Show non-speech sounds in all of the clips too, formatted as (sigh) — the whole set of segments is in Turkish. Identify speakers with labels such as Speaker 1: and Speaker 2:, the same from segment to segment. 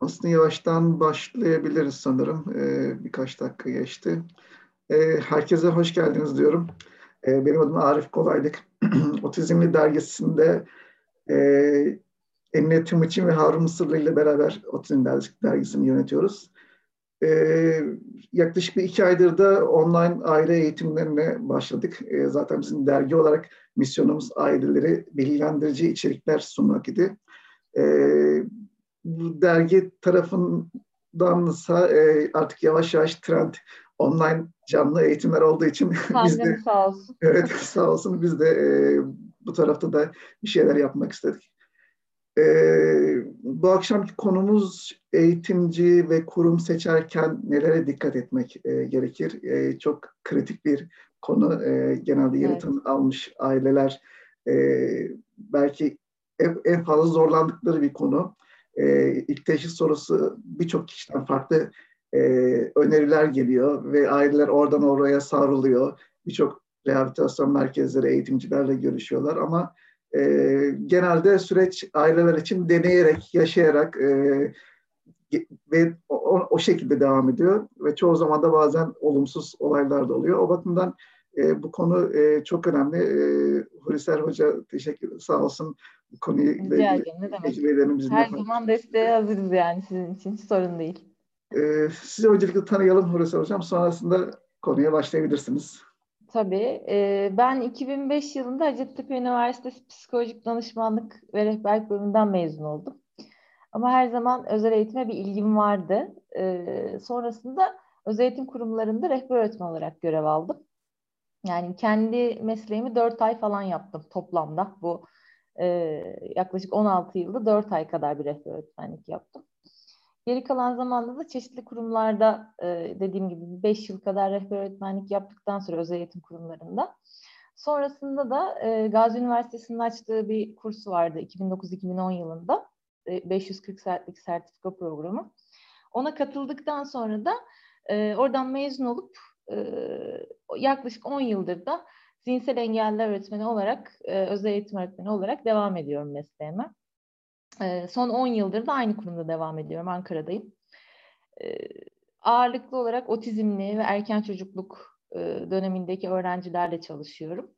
Speaker 1: Aslında yavaştan başlayabiliriz sanırım. Ee, birkaç dakika geçti. Ee, herkese hoş geldiniz diyorum. Ee, benim adım Arif Kolaylık. (clears throat) Otizmli dergisinde e, Emine Timuçin ve Harun Mısırlı ile beraber Otizm dergisini yönetiyoruz. Ee, yaklaşık bir iki aydır da online aile eğitimlerine başladık. Ee, zaten bizim dergi olarak misyonumuz aileleri bilgilendirici içerikler sunmak idi. Ee, bu dergi tarafındansa e, artık yavaş yavaş trend online canlı eğitimler olduğu için (laughs)
Speaker 2: biz de sağ olsun. (laughs)
Speaker 1: Evet sağ olsun biz de e, bu tarafta da bir şeyler yapmak istedik. E, bu akşamki konumuz eğitimci ve kurum seçerken nelere dikkat etmek e, gerekir? E, çok kritik bir konu. E, genelde yeri evet. almış aileler e, belki en, en fazla zorlandıkları bir konu e, ilk teşhis sorusu birçok kişiden farklı e, öneriler geliyor ve aileler oradan oraya savruluyor. Birçok rehabilitasyon merkezleri eğitimcilerle görüşüyorlar ama e, genelde süreç aileler için deneyerek, yaşayarak e, ve o, o şekilde devam ediyor ve çoğu zaman da bazen olumsuz olaylar da oluyor. O bakımdan e, bu konu e, çok önemli. E, Hulusi Hoca teşekkür sağ olsun bu
Speaker 2: tecrübelerini bizimle Her zaman desteğe hazırız yani sizin için. Hiç sorun değil.
Speaker 1: Ee, sizi öncelikle tanıyalım Hulusi Hocam. Sonrasında konuya başlayabilirsiniz.
Speaker 2: Tabii. E, ben 2005 yılında Hacettepe Üniversitesi Psikolojik Danışmanlık ve Rehberlik bölümünden mezun oldum. Ama her zaman özel eğitime bir ilgim vardı. E, sonrasında özel eğitim kurumlarında rehber öğretmen olarak görev aldım. Yani kendi mesleğimi 4 ay falan yaptım toplamda. Bu e, yaklaşık 16 yılda 4 ay kadar bir rehber öğretmenlik yaptım. Geri kalan zamanda da çeşitli kurumlarda e, dediğim gibi 5 yıl kadar rehber öğretmenlik yaptıktan sonra özel eğitim kurumlarında. Sonrasında da e, Gazi Üniversitesi'nin açtığı bir kurs vardı 2009-2010 yılında. E, 540 saatlik sertifika programı. Ona katıldıktan sonra da e, oradan mezun olup yaklaşık 10 yıldır da zihinsel engeller öğretmeni olarak, özel eğitim öğretmeni olarak devam ediyorum mesleğime. Son 10 yıldır da aynı kurumda devam ediyorum, Ankara'dayım. Ağırlıklı olarak otizmli ve erken çocukluk dönemindeki öğrencilerle çalışıyorum.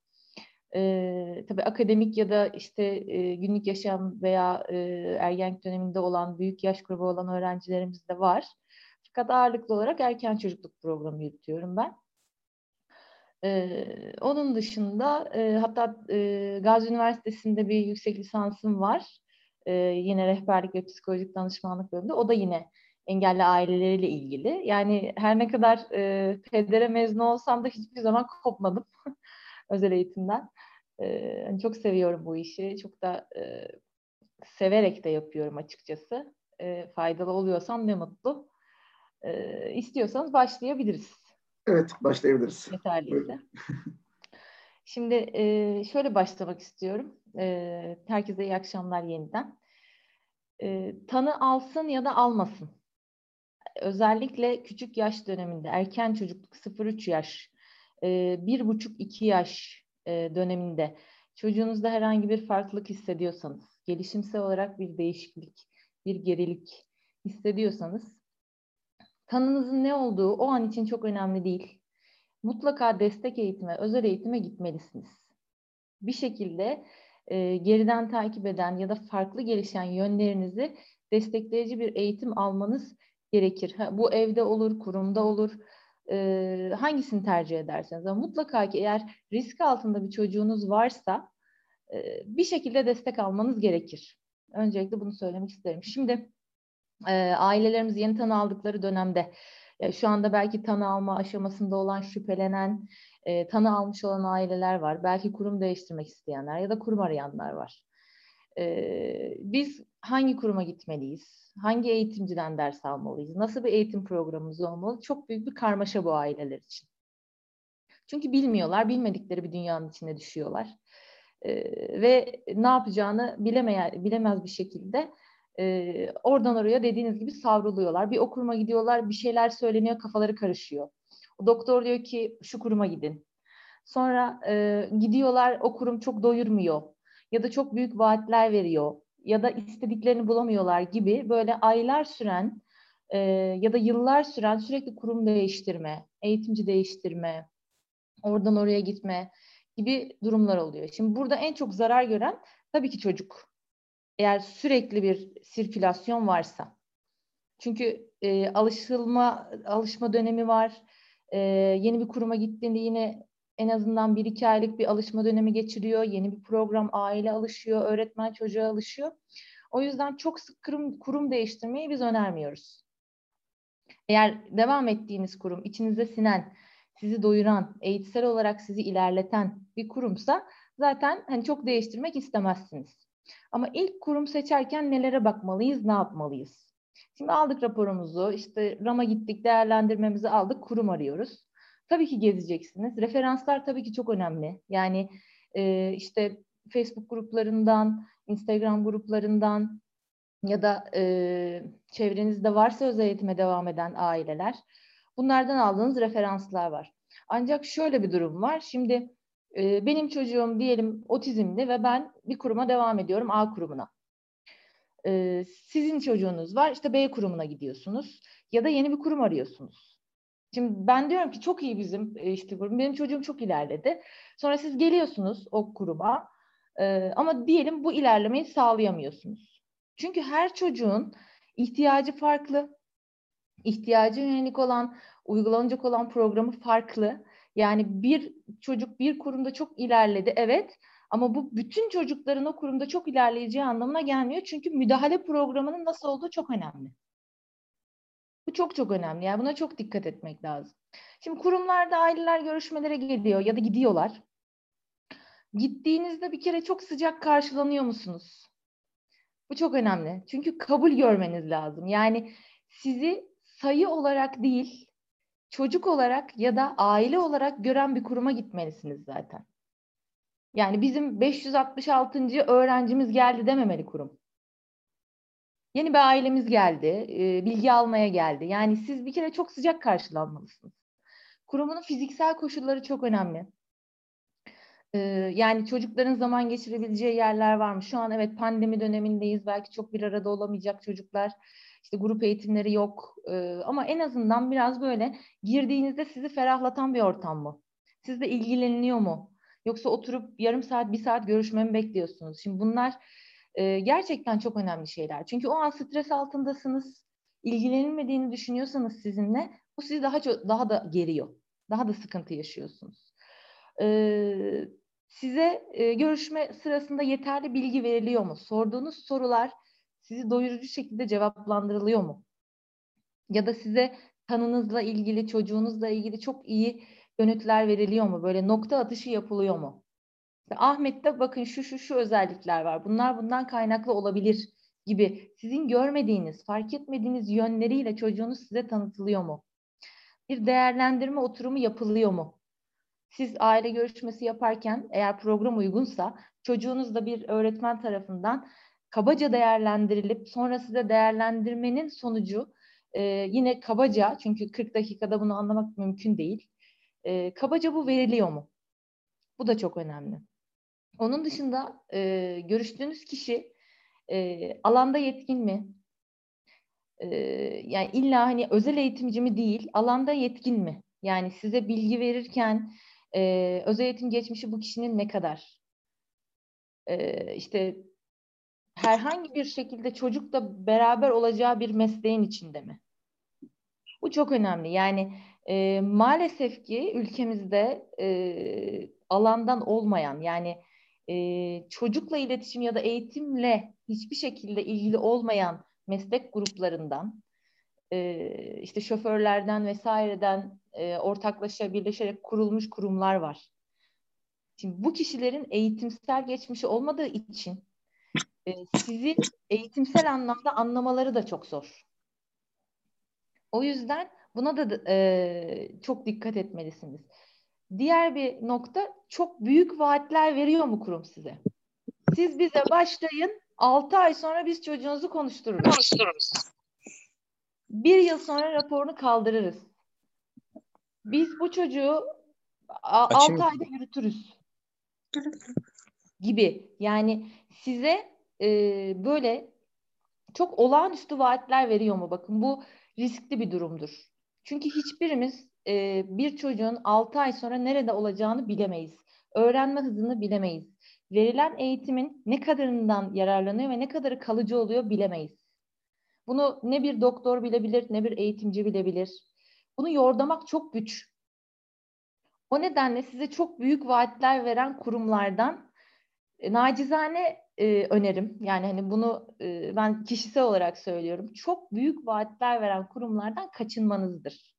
Speaker 2: E, tabii akademik ya da işte e, günlük yaşam veya e, ergenlik döneminde olan büyük yaş grubu olan öğrencilerimiz de var. Fakat ağırlıklı olarak erken çocukluk programı yürütüyorum ben. Ee, onun dışında e, hatta e, Gazi Üniversitesi'nde bir yüksek lisansım var. E, yine rehberlik ve psikolojik danışmanlık bölümünde. O da yine engelli aileleriyle ilgili. Yani her ne kadar e, pedere mezun olsam da hiçbir zaman kopmadım (laughs) özel eğitimden. E, çok seviyorum bu işi. Çok da e, severek de yapıyorum açıkçası. E, faydalı oluyorsam ne mutlu. E, istiyorsanız başlayabiliriz.
Speaker 1: Evet, başlayabiliriz.
Speaker 2: Yeterliyse. (laughs) Şimdi e, şöyle başlamak istiyorum. E, herkese iyi akşamlar yeniden. E, tanı alsın ya da almasın. Özellikle küçük yaş döneminde, erken çocukluk 0-3 yaş, e, 1,5-2 yaş e, döneminde çocuğunuzda herhangi bir farklılık hissediyorsanız, gelişimsel olarak bir değişiklik, bir gerilik hissediyorsanız tanınızın ne olduğu o an için çok önemli değil. Mutlaka destek eğitime, özel eğitime gitmelisiniz. Bir şekilde e, geriden takip eden ya da farklı gelişen yönlerinizi destekleyici bir eğitim almanız gerekir. Ha, bu evde olur, kurumda olur, e, hangisini tercih ederseniz. Ama mutlaka ki eğer risk altında bir çocuğunuz varsa e, bir şekilde destek almanız gerekir. Öncelikle bunu söylemek isterim. Şimdi e, ailelerimiz yeni tanı aldıkları dönemde e, şu anda belki tanı alma aşamasında olan şüphelenen, e, tanı almış olan aileler var. Belki kurum değiştirmek isteyenler ya da kurum arayanlar var. E, biz hangi kuruma gitmeliyiz? Hangi eğitimciden ders almalıyız? Nasıl bir eğitim programımız olmalı? Çok büyük bir karmaşa bu aileler için. Çünkü bilmiyorlar, bilmedikleri bir dünyanın içine düşüyorlar. Ee, ve ne yapacağını bilemeye, bilemez bir şekilde e, oradan oraya dediğiniz gibi savruluyorlar. Bir o kuruma gidiyorlar, bir şeyler söyleniyor, kafaları karışıyor. O doktor diyor ki şu kuruma gidin. Sonra e, gidiyorlar, o kurum çok doyurmuyor ya da çok büyük vaatler veriyor ya da istediklerini bulamıyorlar gibi böyle aylar süren e, ya da yıllar süren sürekli kurum değiştirme, eğitimci değiştirme, oradan oraya gitme gibi durumlar oluyor. Şimdi burada en çok zarar gören tabii ki çocuk. Eğer sürekli bir sirkülasyon varsa. Çünkü e, alışılma alışma dönemi var. E, yeni bir kuruma gittiğinde yine en azından bir iki aylık bir alışma dönemi geçiriyor. Yeni bir program aile alışıyor, öğretmen çocuğa alışıyor. O yüzden çok sık kurum, kurum değiştirmeyi biz önermiyoruz. Eğer devam ettiğiniz kurum içinize sinen, sizi doyuran, eğitsel olarak sizi ilerleten bir kurumsa zaten hani çok değiştirmek istemezsiniz. Ama ilk kurum seçerken nelere bakmalıyız, ne yapmalıyız? Şimdi aldık raporumuzu, işte RAM'a gittik, değerlendirmemizi aldık, kurum arıyoruz. Tabii ki gezeceksiniz. Referanslar tabii ki çok önemli. Yani e, işte Facebook gruplarından, Instagram gruplarından ya da e, çevrenizde varsa özel eğitime devam eden aileler. Bunlardan aldığınız referanslar var. Ancak şöyle bir durum var. Şimdi e, benim çocuğum diyelim otizmli ve ben bir kuruma devam ediyorum A kurumuna. E, sizin çocuğunuz var işte B kurumuna gidiyorsunuz ya da yeni bir kurum arıyorsunuz. Şimdi ben diyorum ki çok iyi bizim e, işte kurum. Benim çocuğum çok ilerledi. Sonra siz geliyorsunuz o kuruma e, ama diyelim bu ilerlemeyi sağlayamıyorsunuz. Çünkü her çocuğun ihtiyacı farklı. İhtiyacı yönelik olan, uygulanacak olan programı farklı. Yani bir çocuk bir kurumda çok ilerledi evet ama bu bütün çocukların o kurumda çok ilerleyeceği anlamına gelmiyor. Çünkü müdahale programının nasıl olduğu çok önemli. Bu çok çok önemli. Yani buna çok dikkat etmek lazım. Şimdi kurumlarda aileler görüşmelere geliyor ya da gidiyorlar. Gittiğinizde bir kere çok sıcak karşılanıyor musunuz? Bu çok önemli. Çünkü kabul görmeniz lazım. Yani sizi sayı olarak değil, çocuk olarak ya da aile olarak gören bir kuruma gitmelisiniz zaten. Yani bizim 566. öğrencimiz geldi dememeli kurum. Yeni bir ailemiz geldi, e, bilgi almaya geldi. Yani siz bir kere çok sıcak karşılanmalısınız. Kurumun fiziksel koşulları çok önemli. E, yani çocukların zaman geçirebileceği yerler var mı? Şu an evet pandemi dönemindeyiz. Belki çok bir arada olamayacak çocuklar. İşte grup eğitimleri yok. E, ama en azından biraz böyle girdiğinizde sizi ferahlatan bir ortam mı? Sizle ilgileniliyor mu? Yoksa oturup yarım saat, bir saat görüşmemi bekliyorsunuz. Şimdi bunlar e, gerçekten çok önemli şeyler. Çünkü o an stres altındasınız. İlgilenilmediğini düşünüyorsanız sizinle bu sizi daha çok daha da geriyor. Daha da sıkıntı yaşıyorsunuz. E, size e, görüşme sırasında yeterli bilgi veriliyor mu? Sorduğunuz sorular sizi doyurucu şekilde cevaplandırılıyor mu? Ya da size tanınızla ilgili, çocuğunuzla ilgili çok iyi yönetler veriliyor mu? Böyle nokta atışı yapılıyor mu? Ahmet'te bakın şu şu şu özellikler var. Bunlar bundan kaynaklı olabilir gibi sizin görmediğiniz, fark etmediğiniz yönleriyle çocuğunuz size tanıtılıyor mu? Bir değerlendirme oturumu yapılıyor mu? Siz aile görüşmesi yaparken eğer program uygunsa çocuğunuz da bir öğretmen tarafından kabaca değerlendirilip sonra size değerlendirmenin sonucu e, yine kabaca çünkü 40 dakikada bunu anlamak mümkün değil. E, kabaca bu veriliyor mu? Bu da çok önemli. Onun dışında e, görüştüğünüz kişi e, alanda yetkin mi? E, yani illa hani özel eğitimci mi değil, alanda yetkin mi? Yani size bilgi verirken e, özel eğitim geçmişi bu kişinin ne kadar? E, işte herhangi bir şekilde çocukla beraber olacağı bir mesleğin içinde mi? Bu çok önemli. Yani e, maalesef ki ülkemizde e, alandan olmayan yani e, çocukla iletişim ya da eğitimle hiçbir şekilde ilgili olmayan meslek gruplarından e, işte şoförlerden vesaireden e, ortaklaşa birleşerek kurulmuş kurumlar var. Şimdi bu kişilerin eğitimsel geçmişi olmadığı için sizi eğitimsel anlamda anlamaları da çok zor. O yüzden buna da e, çok dikkat etmelisiniz. Diğer bir nokta çok büyük vaatler veriyor mu kurum size? Siz bize başlayın 6 ay sonra biz çocuğunuzu konuştururuz. konuştururuz. Bir yıl sonra raporunu kaldırırız. Biz bu çocuğu 6 ayda yürütürüz. Gibi. Yani size e, böyle çok olağanüstü vaatler veriyor mu? Bakın bu riskli bir durumdur. Çünkü hiçbirimiz e, bir çocuğun 6 ay sonra nerede olacağını bilemeyiz. Öğrenme hızını bilemeyiz. Verilen eğitimin ne kadarından yararlanıyor ve ne kadarı kalıcı oluyor bilemeyiz. Bunu ne bir doktor bilebilir ne bir eğitimci bilebilir. Bunu yordamak çok güç. O nedenle size çok büyük vaatler veren kurumlardan e, nacizane e, önerim. Yani hani bunu e, ben kişisel olarak söylüyorum. Çok büyük vaatler veren kurumlardan kaçınmanızdır.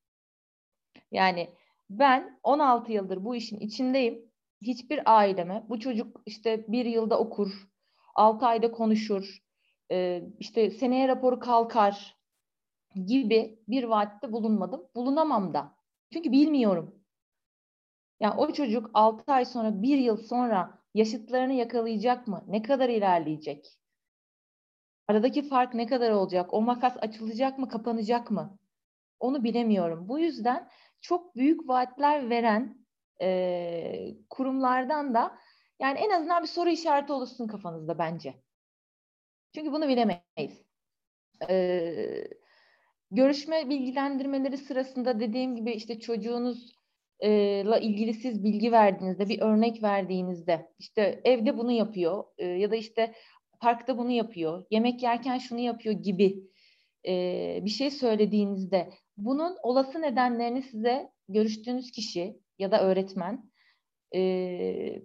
Speaker 2: Yani ben 16 yıldır bu işin içindeyim. Hiçbir aileme bu çocuk işte bir yılda okur, 6 ayda konuşur, e, işte seneye raporu kalkar gibi bir vaatte bulunmadım. Bulunamam da. Çünkü bilmiyorum. Yani o çocuk 6 ay sonra, bir yıl sonra yaşıtlarını yakalayacak mı? Ne kadar ilerleyecek? Aradaki fark ne kadar olacak? O makas açılacak mı, kapanacak mı? Onu bilemiyorum. Bu yüzden çok büyük vaatler veren e, kurumlardan da yani en azından bir soru işareti oluşsun kafanızda bence. Çünkü bunu bilemeyiz. Ee, görüşme bilgilendirmeleri sırasında dediğim gibi işte çocuğunuzla ilgili siz bilgi verdiğinizde, bir örnek verdiğinizde işte evde bunu yapıyor e, ya da işte parkta bunu yapıyor, yemek yerken şunu yapıyor gibi e, bir şey söylediğinizde bunun olası nedenlerini size görüştüğünüz kişi ya da öğretmen e,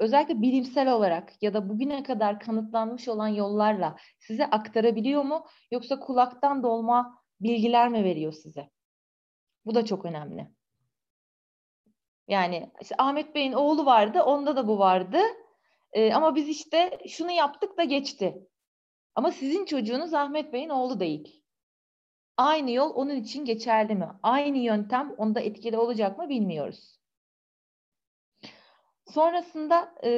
Speaker 2: özellikle bilimsel olarak ya da bugüne kadar kanıtlanmış olan yollarla size aktarabiliyor mu yoksa kulaktan dolma bilgiler mi veriyor size? Bu da çok önemli. Yani işte Ahmet Bey'in oğlu vardı, onda da bu vardı. Ee, ama biz işte şunu yaptık da geçti. Ama sizin çocuğunuz Ahmet Bey'in oğlu değil. Aynı yol onun için geçerli mi? Aynı yöntem onda etkili olacak mı bilmiyoruz. Sonrasında e,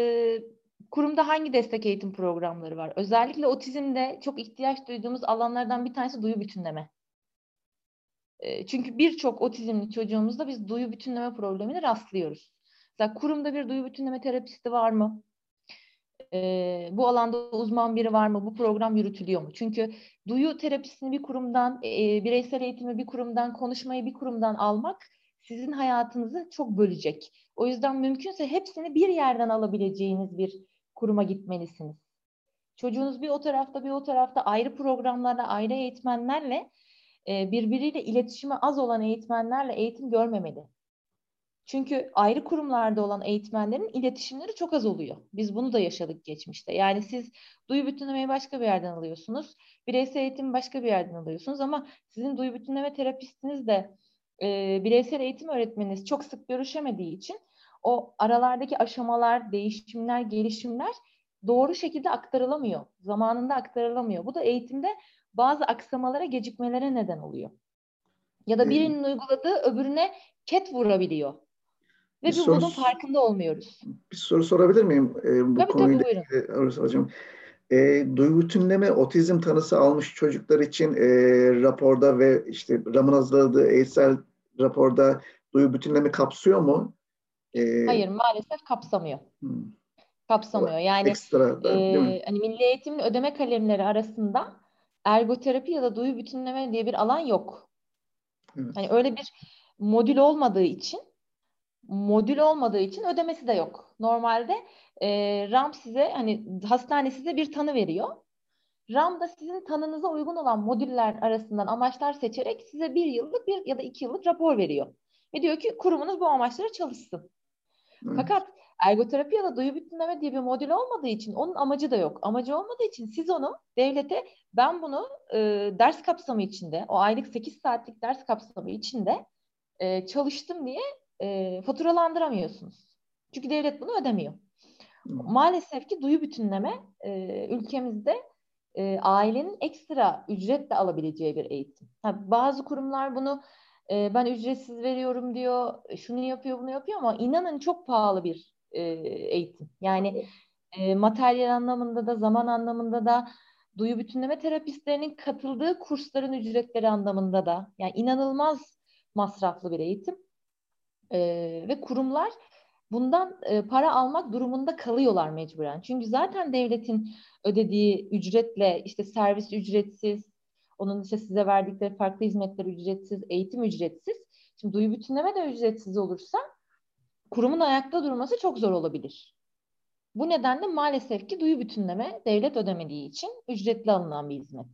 Speaker 2: kurumda hangi destek eğitim programları var? Özellikle otizmde çok ihtiyaç duyduğumuz alanlardan bir tanesi duyu bütünleme. Çünkü birçok otizmli çocuğumuzda biz duyu bütünleme problemine rastlıyoruz. Mesela kurumda bir duyu bütünleme terapisti var mı? E, bu alanda uzman biri var mı? Bu program yürütülüyor mu? Çünkü duyu terapisini bir kurumdan, e, bireysel eğitimi bir kurumdan, konuşmayı bir kurumdan almak sizin hayatınızı çok bölecek. O yüzden mümkünse hepsini bir yerden alabileceğiniz bir kuruma gitmelisiniz. Çocuğunuz bir o tarafta bir o tarafta ayrı programlarla, ayrı eğitmenlerle e, birbiriyle iletişimi az olan eğitmenlerle eğitim görmemeli. Çünkü ayrı kurumlarda olan eğitmenlerin iletişimleri çok az oluyor. Biz bunu da yaşadık geçmişte. Yani siz duyu bütünlemeyi başka bir yerden alıyorsunuz. Bireysel eğitimi başka bir yerden alıyorsunuz ama sizin duyu bütünleme terapistiniz de e, bireysel eğitim öğretmeniniz çok sık görüşemediği için o aralardaki aşamalar, değişimler, gelişimler doğru şekilde aktarılamıyor. Zamanında aktarılamıyor. Bu da eğitimde bazı aksamalara, gecikmelere neden oluyor. Ya da birinin uyguladığı öbürüne ket vurabiliyor. Ve bir biz soru, bunun farkında olmuyoruz.
Speaker 1: Bir soru sorabilir miyim? Ee, bu tabii konuyla tabii buyurun. hocam. E, duygu bütünleme otizm tanısı almış çocuklar için e, raporda ve işte RAM'ın hazırladığı eğitsel raporda duyu bütünleme kapsıyor mu?
Speaker 2: Ee, Hayır maalesef kapsamıyor. Hmm. Kapsamıyor. Yani Ekstra e, hani milli eğitimin ödeme kalemleri arasında ergoterapi ya da duyu bütünleme diye bir alan yok. Evet. Hani öyle bir modül olmadığı için modül olmadığı için ödemesi de yok. Normalde e, RAM size hani hastane size bir tanı veriyor. RAM da sizin tanınıza uygun olan modüller arasından amaçlar seçerek size bir yıllık bir ya da iki yıllık rapor veriyor. Ve diyor ki kurumunuz bu amaçlara çalışsın. Evet. Fakat ergoterapi ya da duyu bütünleme diye bir modül olmadığı için onun amacı da yok. Amacı olmadığı için siz onu devlete ben bunu e, ders kapsamı içinde o aylık 8 saatlik ders kapsamı içinde e, çalıştım diye e, faturalandıramıyorsunuz. Çünkü devlet bunu ödemiyor. Maalesef ki duyu bütünleme e, ülkemizde e, ailenin ekstra ücretle alabileceği bir eğitim. Ha, bazı kurumlar bunu e, ben ücretsiz veriyorum diyor, şunu yapıyor, bunu yapıyor ama inanın çok pahalı bir e, eğitim. Yani e, materyal anlamında da, zaman anlamında da, duyu bütünleme terapistlerinin katıldığı kursların ücretleri anlamında da, yani inanılmaz masraflı bir eğitim. E, ve kurumlar bundan e, para almak durumunda kalıyorlar mecburen. Çünkü zaten devletin ödediği ücretle işte servis ücretsiz, onun işte size verdikleri farklı hizmetler ücretsiz, eğitim ücretsiz. Şimdi duyu bütünleme de ücretsiz olursa kurumun ayakta durması çok zor olabilir. Bu nedenle maalesef ki duyu bütünleme devlet ödemediği için ücretli alınan bir hizmet.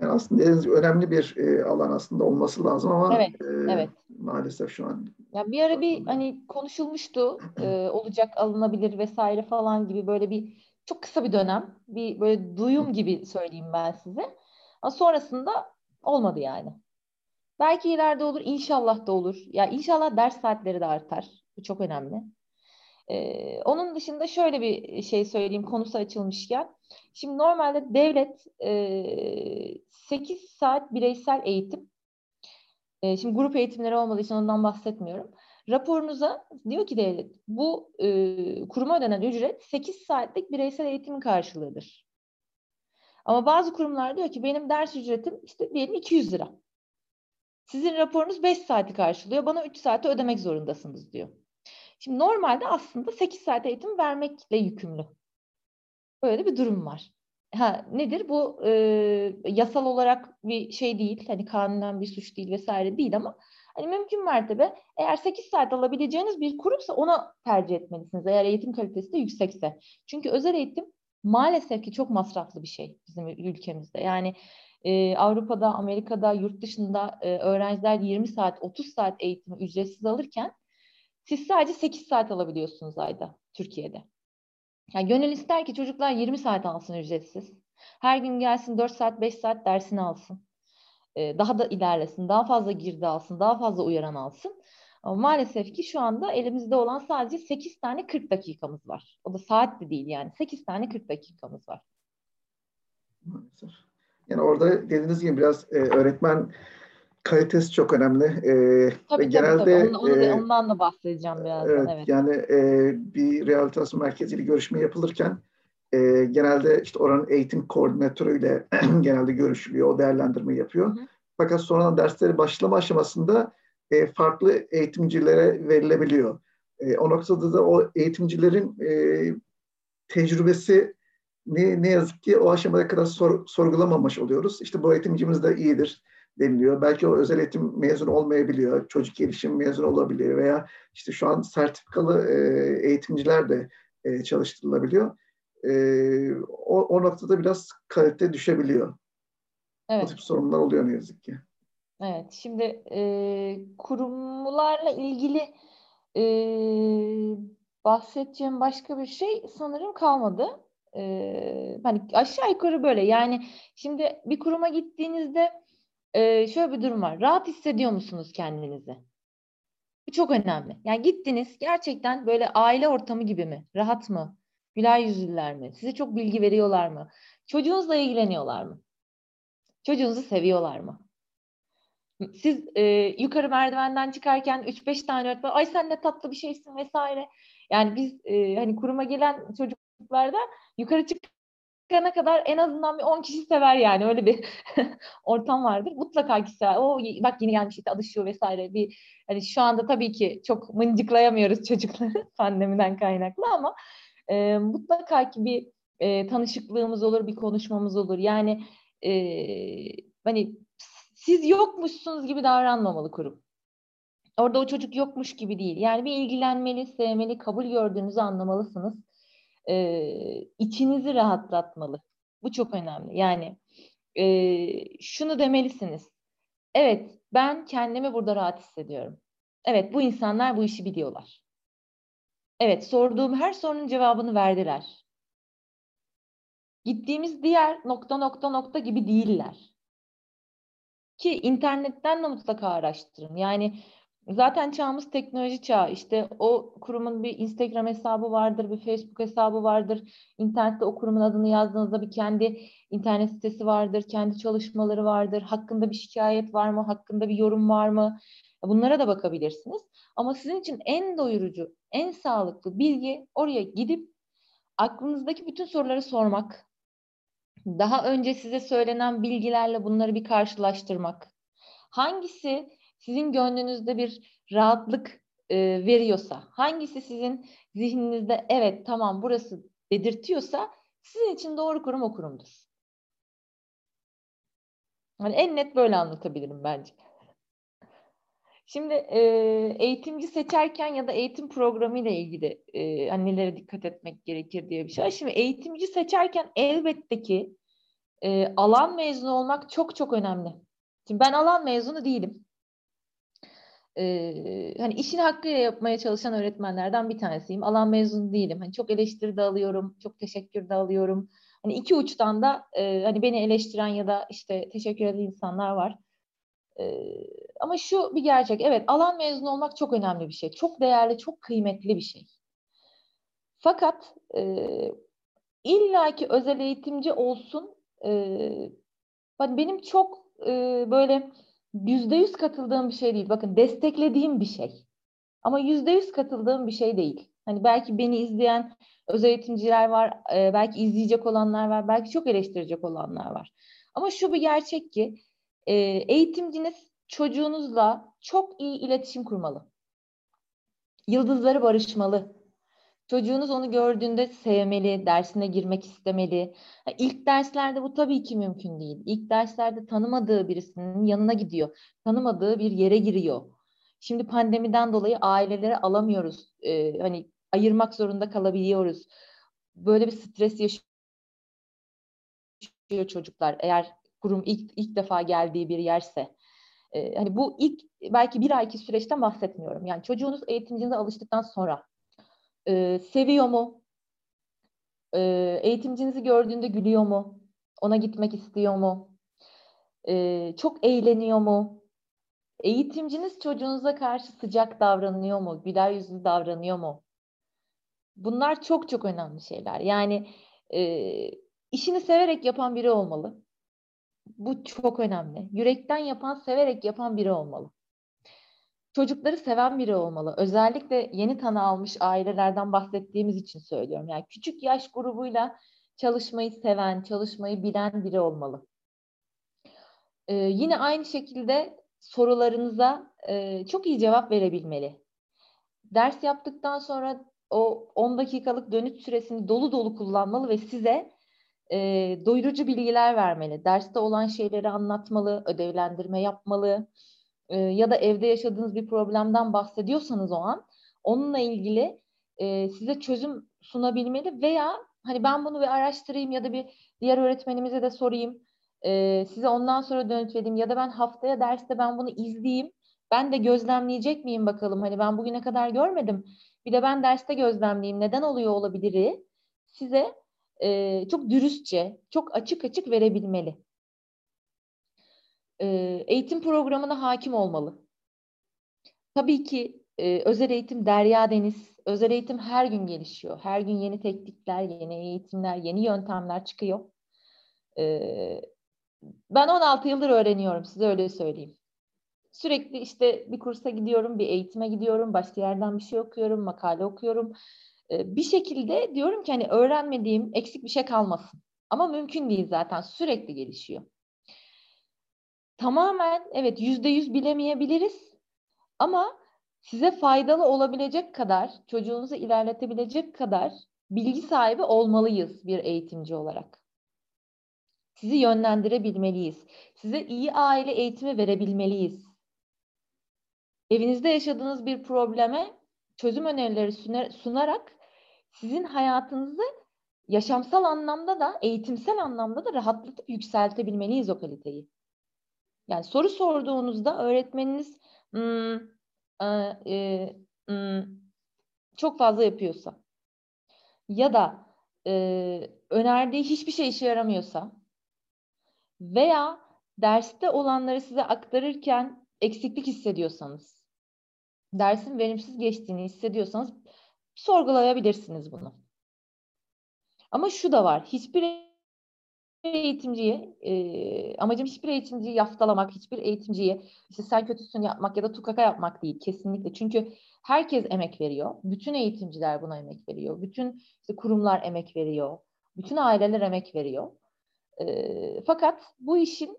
Speaker 1: Yani aslında önemli bir e, alan aslında olması lazım ama
Speaker 2: evet, e, evet.
Speaker 1: maalesef şu an.
Speaker 2: Ya bir ara bir hani konuşulmuştu e, olacak alınabilir vesaire falan gibi böyle bir çok kısa bir dönem bir böyle duyum gibi söyleyeyim ben size. Ama sonrasında olmadı yani. Belki ileride olur, inşallah da olur. Ya inşallah ders saatleri de artar. Bu çok önemli. Ee, onun dışında şöyle bir şey söyleyeyim konusu açılmışken. Şimdi normalde devlet e, 8 saat bireysel eğitim. E, şimdi grup eğitimleri olmadığı için ondan bahsetmiyorum. Raporunuza diyor ki devlet bu e, kuruma ödenen ücret 8 saatlik bireysel eğitimin karşılığıdır. Ama bazı kurumlar diyor ki benim ders ücretim işte diyelim 200 lira. Sizin raporunuz 5 saati karşılıyor. Bana 3 saati ödemek zorundasınız diyor. Şimdi normalde aslında 8 saat eğitim vermekle yükümlü. Böyle bir durum var. Ha, nedir? Bu e, yasal olarak bir şey değil. Hani kanunen bir suç değil vesaire değil ama hani mümkün mertebe eğer 8 saat alabileceğiniz bir kurumsa ona tercih etmelisiniz. Eğer eğitim kalitesi de yüksekse. Çünkü özel eğitim maalesef ki çok masraflı bir şey bizim ülkemizde. Yani e, Avrupa'da, Amerika'da, yurt dışında e, öğrenciler 20 saat, 30 saat eğitimi ücretsiz alırken siz sadece 8 saat alabiliyorsunuz ayda Türkiye'de. Yani gönül ister ki çocuklar 20 saat alsın ücretsiz. Her gün gelsin 4 saat 5 saat dersini alsın. Ee, daha da ilerlesin, daha fazla girdi alsın, daha fazla uyaran alsın. Ama maalesef ki şu anda elimizde olan sadece 8 tane 40 dakikamız var. O da saat de değil yani 8 tane 40 dakikamız var.
Speaker 1: Maalesef. Yani orada dediğiniz gibi biraz e, öğretmen kalitesi çok önemli. Ee,
Speaker 2: tabii, ve tabii, genelde tabii. Onu, onu e, ondan da bahsedeceğim birazdan. Evet, evet.
Speaker 1: Yani e, bir rehabilitasyon merkeziyle görüşme yapılırken e, genelde işte oranın eğitim koordinatörüyle (clears throat) genelde görüşülüyor, o değerlendirme yapıyor. Hı hı. Fakat sonradan dersleri başlama aşamasında e, farklı eğitimcilere verilebiliyor. E, o noktada da o eğitimcilerin e, tecrübesi ne, ne yazık ki o aşamaya kadar sor, sorgulamamış oluyoruz. İşte bu eğitimcimiz de iyidir deniliyor. Belki o özel eğitim mezun olmayabiliyor. Çocuk gelişim mezun olabiliyor veya işte şu an sertifikalı e, eğitimciler de e, çalıştırılabiliyor. E, o, o noktada biraz kalite düşebiliyor. Evet. Bu tip sorunlar oluyor ne yazık ki.
Speaker 2: Evet, şimdi e, kurumlarla ilgili e, bahsedeceğim başka bir şey sanırım kalmadı. E, hani aşağı yukarı böyle. Yani şimdi bir kuruma gittiğinizde e, şöyle bir durum var. Rahat hissediyor musunuz kendinizi? Bu çok önemli. Yani gittiniz gerçekten böyle aile ortamı gibi mi? Rahat mı? Güler yüzlüler mi? Size çok bilgi veriyorlar mı? Çocuğunuzla ilgileniyorlar mı? Çocuğunuzu seviyorlar mı? Siz e, yukarı merdivenden çıkarken 3-5 tane öğretmen ay sen ne tatlı bir şeysin vesaire. Yani biz e, hani kuruma gelen çocuklarda yukarı çık çıkana kadar en azından bir 10 kişi sever yani öyle bir (laughs) ortam vardır. Mutlaka ki sever. O bak yeni gelmiş işte alışıyor vesaire. Bir hani şu anda tabii ki çok mıncıklayamıyoruz (laughs) çocukları pandemiden kaynaklı ama e, mutlaka ki bir e, tanışıklığımız olur, bir konuşmamız olur. Yani e, hani siz yokmuşsunuz gibi davranmamalı kurum. Orada o çocuk yokmuş gibi değil. Yani bir ilgilenmeli, sevmeli, kabul gördüğünüzü anlamalısınız e, içinizi rahatlatmalı. Bu çok önemli. Yani e, şunu demelisiniz. Evet, ben kendimi burada rahat hissediyorum. Evet, bu insanlar bu işi biliyorlar. Evet, sorduğum her sorunun cevabını verdiler. Gittiğimiz diğer nokta nokta nokta gibi değiller. Ki internetten de mutlaka araştırın. Yani Zaten çağımız teknoloji çağı. İşte o kurumun bir Instagram hesabı vardır, bir Facebook hesabı vardır. İnternette o kurumun adını yazdığınızda bir kendi internet sitesi vardır, kendi çalışmaları vardır. Hakkında bir şikayet var mı, hakkında bir yorum var mı? Bunlara da bakabilirsiniz. Ama sizin için en doyurucu, en sağlıklı bilgi oraya gidip aklınızdaki bütün soruları sormak. Daha önce size söylenen bilgilerle bunları bir karşılaştırmak. Hangisi sizin gönlünüzde bir rahatlık e, veriyorsa, hangisi sizin zihninizde evet tamam burası dedirtiyorsa sizin için doğru kurum o kurumdur. Yani en net böyle anlatabilirim bence. Şimdi e, eğitimci seçerken ya da eğitim programı ile ilgili e, hani nelere dikkat etmek gerekir diye bir şey. Şimdi eğitimci seçerken elbette ki e, alan mezunu olmak çok çok önemli. Şimdi ben alan mezunu değilim. E, hani işini hakkıyla yapmaya çalışan öğretmenlerden bir tanesiyim. Alan mezunu değilim. Hani çok eleştiri de alıyorum, çok teşekkür de alıyorum. Hani iki uçtan da e, hani beni eleştiren ya da işte teşekkür eden insanlar var. E, ama şu bir gerçek. Evet alan mezunu olmak çok önemli bir şey. Çok değerli, çok kıymetli bir şey. Fakat e, illaki özel eğitimci olsun. E, benim çok e, böyle yüzde yüz katıldığım bir şey değil. Bakın desteklediğim bir şey. Ama yüzde yüz katıldığım bir şey değil. Hani belki beni izleyen özel eğitimciler var, e, belki izleyecek olanlar var, belki çok eleştirecek olanlar var. Ama şu bir gerçek ki e, eğitimciniz çocuğunuzla çok iyi iletişim kurmalı. Yıldızları barışmalı. Çocuğunuz onu gördüğünde sevmeli, dersine girmek istemeli. İlk derslerde bu tabii ki mümkün değil. İlk derslerde tanımadığı birisinin yanına gidiyor. Tanımadığı bir yere giriyor. Şimdi pandemiden dolayı aileleri alamıyoruz. Ee, hani ayırmak zorunda kalabiliyoruz. Böyle bir stres yaşıyor çocuklar. Eğer kurum ilk ilk defa geldiği bir yerse. Ee, hani bu ilk belki bir ayki süreçten bahsetmiyorum. Yani çocuğunuz eğitimcinize alıştıktan sonra e, seviyor mu? E, eğitimcinizi gördüğünde gülüyor mu? Ona gitmek istiyor mu? E, çok eğleniyor mu? Eğitimciniz çocuğunuza karşı sıcak davranıyor mu? Güler yüzlü davranıyor mu? Bunlar çok çok önemli şeyler. Yani e, işini severek yapan biri olmalı. Bu çok önemli. Yürekten yapan, severek yapan biri olmalı. Çocukları seven biri olmalı. Özellikle yeni tanı almış ailelerden bahsettiğimiz için söylüyorum. Yani küçük yaş grubuyla çalışmayı seven, çalışmayı bilen biri olmalı. Ee, yine aynı şekilde sorularınıza e, çok iyi cevap verebilmeli. Ders yaptıktan sonra o 10 dakikalık dönüş süresini dolu dolu kullanmalı ve size e, doyurucu bilgiler vermeli. Derste olan şeyleri anlatmalı, ödevlendirme yapmalı e, ya da evde yaşadığınız bir problemden bahsediyorsanız o an onunla ilgili e, size çözüm sunabilmeli veya hani ben bunu bir araştırayım ya da bir diğer öğretmenimize de sorayım e, size ondan sonra dönüt vereyim ya da ben haftaya derste ben bunu izleyeyim ben de gözlemleyecek miyim bakalım? Hani ben bugüne kadar görmedim bir de ben derste gözlemleyeyim neden oluyor olabilir? size e, çok dürüstçe çok açık açık verebilmeli e, eğitim programına hakim olmalı. Tabii ki e, özel eğitim derya deniz. Özel eğitim her gün gelişiyor. Her gün yeni teknikler, yeni eğitimler, yeni yöntemler çıkıyor. E, ben 16 yıldır öğreniyorum size öyle söyleyeyim. Sürekli işte bir kursa gidiyorum, bir eğitime gidiyorum, başka yerden bir şey okuyorum, makale okuyorum. E, bir şekilde diyorum ki hani öğrenmediğim eksik bir şey kalmasın. Ama mümkün değil zaten sürekli gelişiyor tamamen evet yüzde yüz bilemeyebiliriz ama size faydalı olabilecek kadar, çocuğunuzu ilerletebilecek kadar bilgi sahibi olmalıyız bir eğitimci olarak. Sizi yönlendirebilmeliyiz. Size iyi aile eğitimi verebilmeliyiz. Evinizde yaşadığınız bir probleme çözüm önerileri sunarak sizin hayatınızı yaşamsal anlamda da eğitimsel anlamda da rahatlatıp yükseltebilmeliyiz o kaliteyi. Yani soru sorduğunuzda öğretmeniniz e, e, hmm, çok fazla yapıyorsa ya da e, önerdiği hiçbir şey işe yaramıyorsa veya derste olanları size aktarırken eksiklik hissediyorsanız, dersin verimsiz geçtiğini hissediyorsanız sorgulayabilirsiniz bunu. Ama şu da var, hiçbir eğitimciyi e, amacım hiçbir eğitimciyi yaftalamak, hiçbir eğitimciyi işte sen kötüsün yapmak ya da tukaka yapmak değil kesinlikle. Çünkü herkes emek veriyor. Bütün eğitimciler buna emek veriyor. Bütün işte kurumlar emek veriyor. Bütün aileler emek veriyor. E, fakat bu işin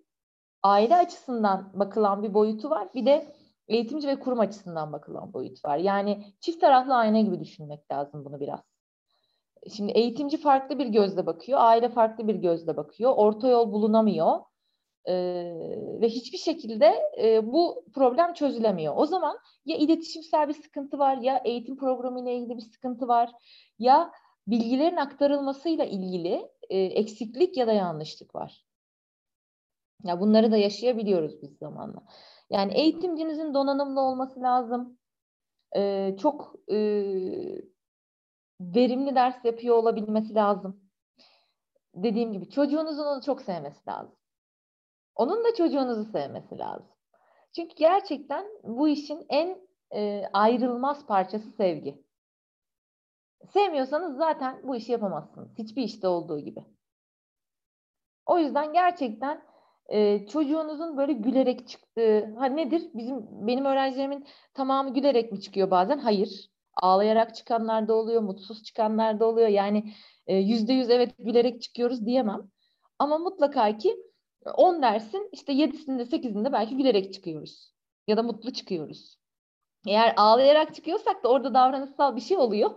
Speaker 2: aile açısından bakılan bir boyutu var. Bir de eğitimci ve kurum açısından bakılan boyut var. Yani çift taraflı ayna gibi düşünmek lazım bunu biraz. Şimdi eğitimci farklı bir gözle bakıyor, aile farklı bir gözle bakıyor, orta yol bulunamıyor ee, ve hiçbir şekilde e, bu problem çözülemiyor. O zaman ya iletişimsel bir sıkıntı var, ya eğitim programı ile ilgili bir sıkıntı var, ya bilgilerin aktarılmasıyla ilgili e, eksiklik ya da yanlışlık var. Ya bunları da yaşayabiliyoruz biz zamanla. Yani eğitimcinizin donanımlı olması lazım. Ee, çok e, verimli ders yapıyor olabilmesi lazım. Dediğim gibi çocuğunuzun onu çok sevmesi lazım. Onun da çocuğunuzu sevmesi lazım. Çünkü gerçekten bu işin en e, ayrılmaz parçası sevgi. Sevmiyorsanız zaten bu işi yapamazsınız. Hiçbir işte olduğu gibi. O yüzden gerçekten e, çocuğunuzun böyle gülerek çıktığı, ha nedir? Bizim benim öğrencilerimin tamamı gülerek mi çıkıyor bazen? Hayır. Ağlayarak çıkanlar da oluyor, mutsuz çıkanlar da oluyor. Yani yüzde yüz evet gülerek çıkıyoruz diyemem. Ama mutlaka ki 10 dersin işte 7'sinde 8'inde belki gülerek çıkıyoruz. Ya da mutlu çıkıyoruz. Eğer ağlayarak çıkıyorsak da orada davranışsal bir şey oluyor.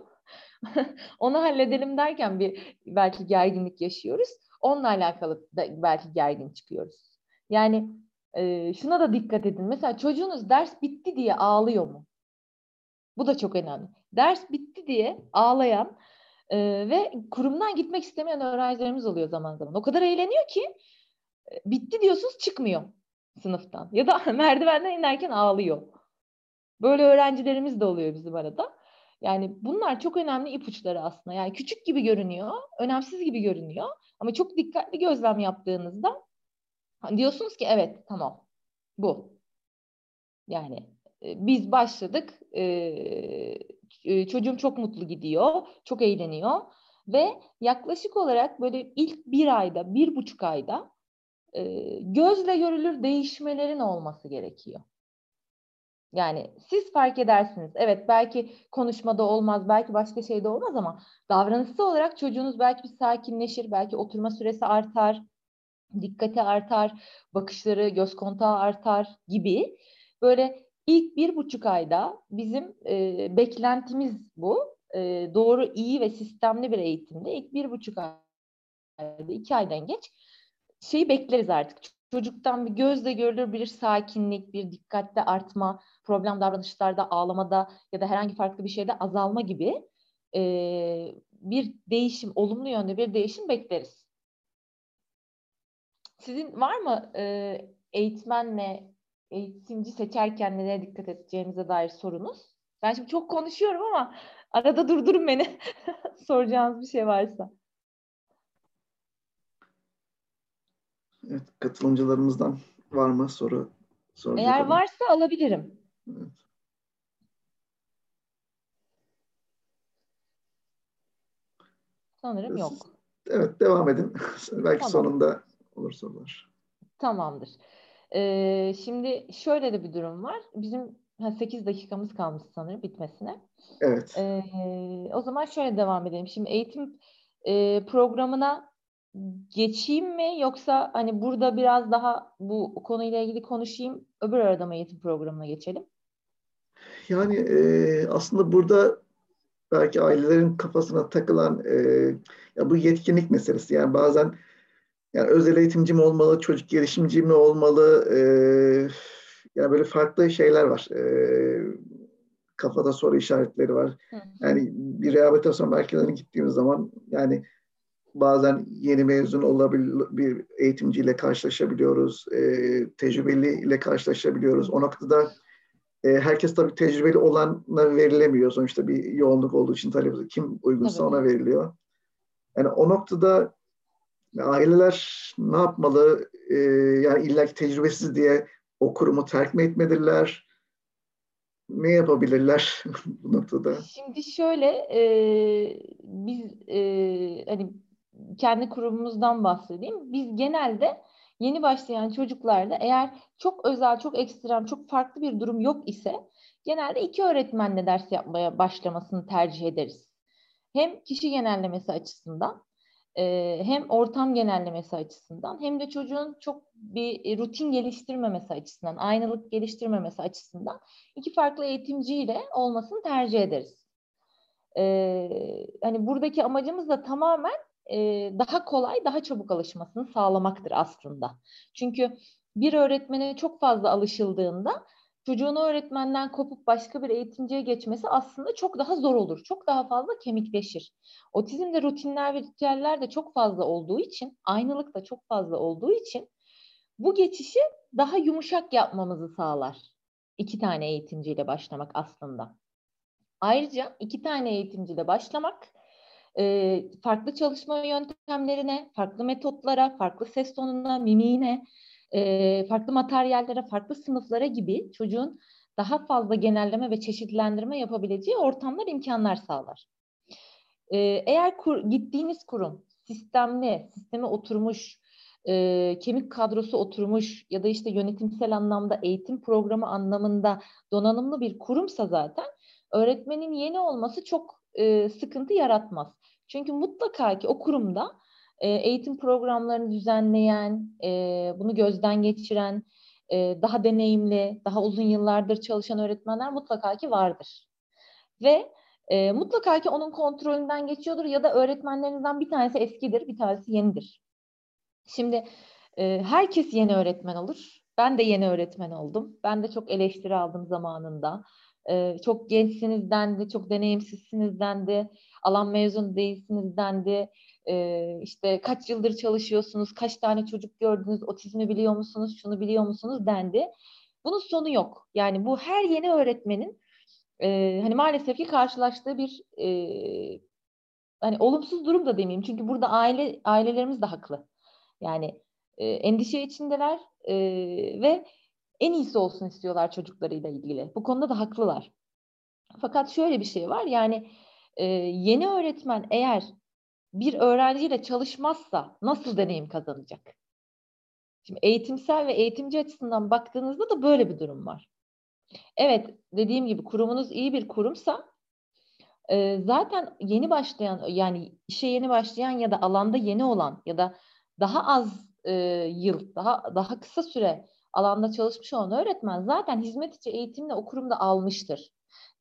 Speaker 2: (laughs) Onu halledelim derken bir belki gerginlik yaşıyoruz. Onunla alakalı da belki gergin çıkıyoruz. Yani e, şuna da dikkat edin. Mesela çocuğunuz ders bitti diye ağlıyor mu? Bu da çok önemli. Ders bitti diye ağlayan e, ve kurumdan gitmek istemeyen öğrencilerimiz oluyor zaman zaman. O kadar eğleniyor ki e, bitti diyorsunuz çıkmıyor sınıftan. Ya da (laughs) merdivenden inerken ağlıyor. Böyle öğrencilerimiz de oluyor bizim arada. Yani bunlar çok önemli ipuçları aslında. Yani küçük gibi görünüyor, önemsiz gibi görünüyor. Ama çok dikkatli gözlem yaptığınızda diyorsunuz ki evet tamam bu. Yani biz başladık, e, e, çocuğum çok mutlu gidiyor, çok eğleniyor ve yaklaşık olarak böyle ilk bir ayda, bir buçuk ayda gözle görülür değişmelerin olması gerekiyor. Yani siz fark edersiniz. Evet belki konuşmada olmaz, belki başka şeyde olmaz ama davranışsal olarak çocuğunuz belki bir sakinleşir, belki oturma süresi artar, dikkati artar, bakışları, göz kontağı artar gibi. Böyle ilk bir buçuk ayda bizim e, beklentimiz bu. E, doğru, iyi ve sistemli bir eğitimde ilk bir buçuk ayda, iki aydan geç şeyi bekleriz artık çocuktan bir gözle görülür bir sakinlik, bir dikkatte artma, problem davranışlarda, ağlamada ya da herhangi farklı bir şeyde azalma gibi e, bir değişim, olumlu yönde bir değişim bekleriz. Sizin var mı e, eğitmenle eğitimci seçerken nelere dikkat edeceğinize dair sorunuz? Ben şimdi çok konuşuyorum ama arada durdurun beni (laughs) soracağınız bir şey varsa.
Speaker 1: Evet, katılımcılarımızdan var mı soru?
Speaker 2: Eğer adam? varsa alabilirim. Evet. Sanırım yok.
Speaker 1: Evet, devam edin. (laughs) Belki tamam. sonunda olur sorular.
Speaker 2: Tamamdır. Ee, şimdi şöyle de bir durum var. Bizim 8 dakikamız kalmış sanırım bitmesine.
Speaker 1: Evet.
Speaker 2: Ee, o zaman şöyle devam edelim. Şimdi eğitim e, programına geçeyim mi yoksa hani burada biraz daha bu konuyla ilgili konuşayım öbür arada mı eğitim programına geçelim?
Speaker 1: Yani e, aslında burada belki ailelerin kafasına takılan e, ya bu yetkinlik meselesi yani bazen yani özel eğitimci mi olmalı, çocuk gelişimci mi olmalı e, yani böyle farklı şeyler var. E, kafada soru işaretleri var. Yani bir rehabilitasyon merkezine gittiğimiz zaman yani bazen yeni mezun olabilir bir eğitimciyle karşılaşabiliyoruz, e, tecrübeliyle karşılaşabiliyoruz. O noktada e, herkes tabii tecrübeli olana verilemiyor. Sonuçta bir yoğunluk olduğu için talep kim uygunsa tabii. ona veriliyor. Yani o noktada aileler ne yapmalı? E, yani illaki tecrübesiz diye o kurumu terk mi etmeliler? Ne yapabilirler (laughs) bu noktada?
Speaker 2: Şimdi şöyle e, biz e, hani kendi kurumumuzdan bahsedeyim. Biz genelde yeni başlayan çocuklarda eğer çok özel, çok ekstrem, çok farklı bir durum yok ise genelde iki öğretmenle ders yapmaya başlamasını tercih ederiz. Hem kişi genellemesi açısından e, hem ortam genellemesi açısından hem de çocuğun çok bir rutin geliştirmemesi açısından, aynılık geliştirmemesi açısından iki farklı eğitimciyle olmasını tercih ederiz. E, hani buradaki amacımız da tamamen e, daha kolay, daha çabuk alışmasını sağlamaktır aslında. Çünkü bir öğretmene çok fazla alışıldığında çocuğun öğretmenden kopup başka bir eğitimciye geçmesi aslında çok daha zor olur. Çok daha fazla kemikleşir. Otizmde rutinler ve ritüeller de çok fazla olduğu için, aynılık da çok fazla olduğu için bu geçişi daha yumuşak yapmamızı sağlar. İki tane eğitimciyle başlamak aslında. Ayrıca iki tane eğitimciyle başlamak farklı çalışma yöntemlerine, farklı metotlara, farklı ses tonuna, mimiğine, farklı materyallere, farklı sınıflara gibi çocuğun daha fazla genelleme ve çeşitlendirme yapabileceği ortamlar, imkanlar sağlar. eğer kur, gittiğiniz kurum sistemli, sisteme oturmuş, e, kemik kadrosu oturmuş ya da işte yönetimsel anlamda eğitim programı anlamında donanımlı bir kurumsa zaten öğretmenin yeni olması çok e, sıkıntı yaratmaz. Çünkü mutlaka ki o kurumda e, eğitim programlarını düzenleyen, e, bunu gözden geçiren, e, daha deneyimli, daha uzun yıllardır çalışan öğretmenler mutlaka ki vardır. Ve e, mutlaka ki onun kontrolünden geçiyordur ya da öğretmenlerinizden bir tanesi eskidir, bir tanesi yenidir. Şimdi herkes yeni öğretmen olur. Ben de yeni öğretmen oldum. Ben de çok eleştiri aldım zamanında. E, çok gençsiniz dendi, çok deneyimsizsiniz dendi, alan mezun değilsiniz dendi. E, işte kaç yıldır çalışıyorsunuz, kaç tane çocuk gördünüz, otizmi biliyor musunuz, şunu biliyor musunuz dendi. Bunun sonu yok. Yani bu her yeni öğretmenin e, hani maalesef ki karşılaştığı bir e, hani olumsuz durum da demeyeyim. Çünkü burada aile ailelerimiz de haklı. Yani e, endişe içindeler e, ve en iyisi olsun istiyorlar çocuklarıyla ilgili. Bu konuda da haklılar. Fakat şöyle bir şey var yani e, yeni öğretmen eğer bir öğrenciyle çalışmazsa nasıl deneyim kazanacak? Şimdi eğitimsel ve eğitimci açısından baktığınızda da böyle bir durum var. Evet dediğim gibi kurumunuz iyi bir kurumsa e, zaten yeni başlayan yani işe yeni başlayan ya da alanda yeni olan ya da daha az e, yıl daha daha kısa süre alanda çalışmış olan öğretmen zaten hizmet içi eğitimle o kurumda almıştır.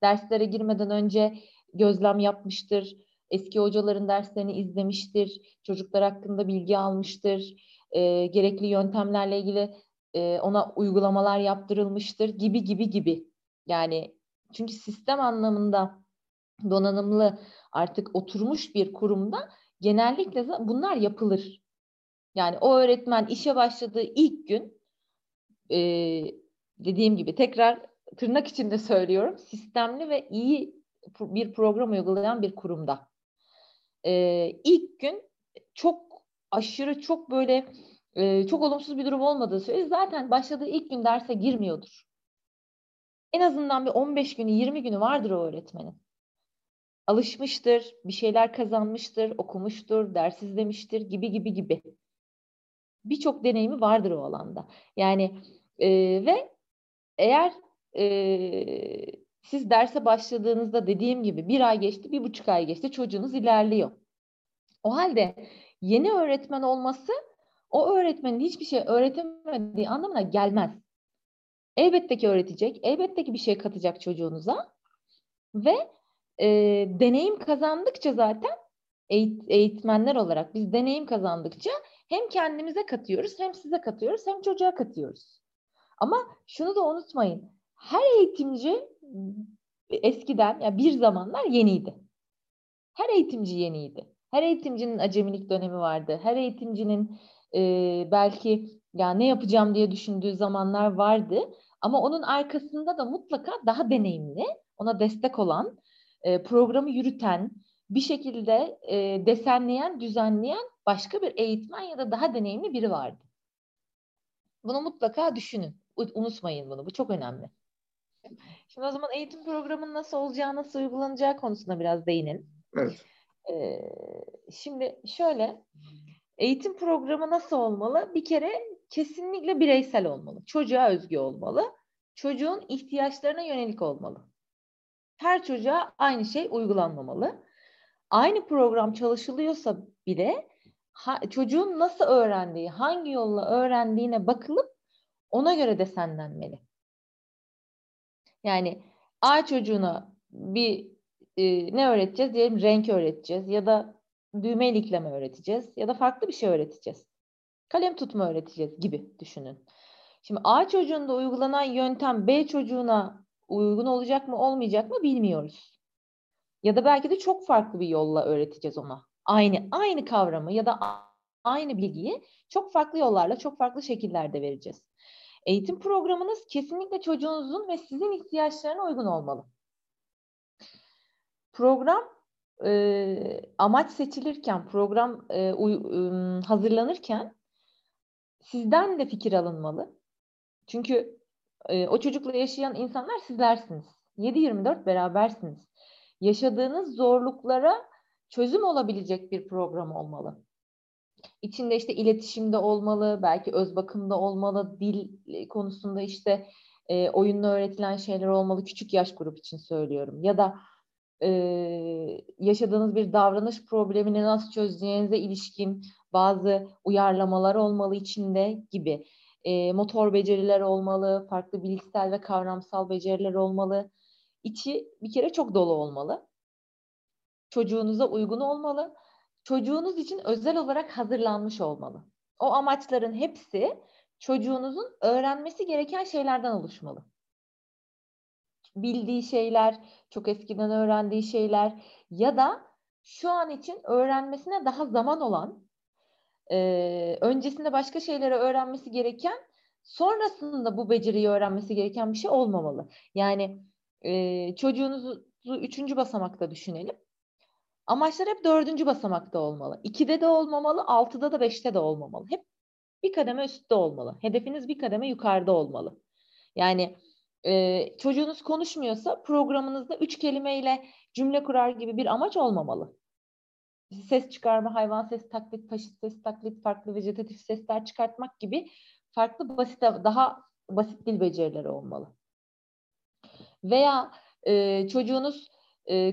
Speaker 2: Derslere girmeden önce gözlem yapmıştır, eski hocaların derslerini izlemiştir, çocuklar hakkında bilgi almıştır, e, gerekli yöntemlerle ilgili e, ona uygulamalar yaptırılmıştır gibi gibi gibi. Yani çünkü sistem anlamında donanımlı artık oturmuş bir kurumda genellikle bunlar yapılır. Yani o öğretmen işe başladığı ilk gün e, dediğim gibi tekrar tırnak içinde söylüyorum sistemli ve iyi bir program uygulayan bir kurumda. E, ilk gün çok aşırı çok böyle e, çok olumsuz bir durum olmadığı sürece zaten başladığı ilk gün derse girmiyordur. En azından bir 15 günü 20 günü vardır o öğretmenin. Alışmıştır, bir şeyler kazanmıştır, okumuştur, ders izlemiştir gibi gibi gibi birçok deneyimi vardır o alanda. Yani e, ve eğer e, siz derse başladığınızda dediğim gibi bir ay geçti, bir buçuk ay geçti, çocuğunuz ilerliyor. O halde yeni öğretmen olması o öğretmenin hiçbir şey öğretemediği anlamına gelmez. Elbette ki öğretecek, elbette ki bir şey katacak çocuğunuza ve e, deneyim kazandıkça zaten eğit- eğitmenler olarak biz deneyim kazandıkça hem kendimize katıyoruz, hem size katıyoruz, hem çocuğa katıyoruz. Ama şunu da unutmayın. Her eğitimci eskiden, ya bir zamanlar yeniydi. Her eğitimci yeniydi. Her eğitimcinin acemilik dönemi vardı. Her eğitimcinin e, belki ya ne yapacağım diye düşündüğü zamanlar vardı. Ama onun arkasında da mutlaka daha deneyimli, ona destek olan, e, programı yürüten, bir şekilde e, desenleyen, düzenleyen başka bir eğitmen ya da daha deneyimli biri vardı. Bunu mutlaka düşünün. Unutmayın bunu. Bu çok önemli. Şimdi o zaman eğitim programının nasıl olacağı, nasıl uygulanacağı konusuna biraz değinelim.
Speaker 1: Evet.
Speaker 2: Ee, şimdi şöyle, eğitim programı nasıl olmalı? Bir kere kesinlikle bireysel olmalı. Çocuğa özgü olmalı. Çocuğun ihtiyaçlarına yönelik olmalı. Her çocuğa aynı şey uygulanmamalı aynı program çalışılıyorsa bile ha, çocuğun nasıl öğrendiği, hangi yolla öğrendiğine bakılıp ona göre desenlenmeli. Yani A çocuğuna bir e, ne öğreteceğiz? Diyelim renk öğreteceğiz ya da düğme ilikleme öğreteceğiz ya da farklı bir şey öğreteceğiz. Kalem tutma öğreteceğiz gibi düşünün. Şimdi A çocuğunda uygulanan yöntem B çocuğuna uygun olacak mı olmayacak mı bilmiyoruz. Ya da belki de çok farklı bir yolla öğreteceğiz ona. Aynı aynı kavramı ya da aynı bilgiyi çok farklı yollarla, çok farklı şekillerde vereceğiz. Eğitim programınız kesinlikle çocuğunuzun ve sizin ihtiyaçlarına uygun olmalı. Program e, amaç seçilirken, program e, uy, e, hazırlanırken sizden de fikir alınmalı. Çünkü e, o çocukla yaşayan insanlar sizlersiniz. 7-24 berabersiniz. Yaşadığınız zorluklara çözüm olabilecek bir program olmalı. İçinde işte iletişimde olmalı, belki öz bakımda olmalı, dil konusunda işte e, oyunla öğretilen şeyler olmalı. Küçük yaş grup için söylüyorum. Ya da e, yaşadığınız bir davranış problemini nasıl çözeceğinize ilişkin bazı uyarlamalar olmalı içinde gibi. E, motor beceriler olmalı, farklı bilişsel ve kavramsal beceriler olmalı. İçi bir kere çok dolu olmalı. Çocuğunuza uygun olmalı. Çocuğunuz için özel olarak hazırlanmış olmalı. O amaçların hepsi çocuğunuzun öğrenmesi gereken şeylerden oluşmalı bildiği şeyler, çok eskiden öğrendiği şeyler ya da şu an için öğrenmesine daha zaman olan, e, öncesinde başka şeyleri öğrenmesi gereken, sonrasında bu beceriyi öğrenmesi gereken bir şey olmamalı. Yani e, çocuğunuzu üçüncü basamakta düşünelim. Amaçlar hep dördüncü basamakta olmalı. İkide de olmamalı, altıda da beşte de olmamalı. Hep bir kademe üstte olmalı. Hedefiniz bir kademe yukarıda olmalı. Yani e, çocuğunuz konuşmuyorsa programınızda üç kelimeyle cümle kurar gibi bir amaç olmamalı. Ses çıkarma, hayvan ses taklit, taşıt ses taklit, farklı vejetatif sesler çıkartmak gibi farklı basit, daha basit dil becerileri olmalı. Veya e, çocuğunuz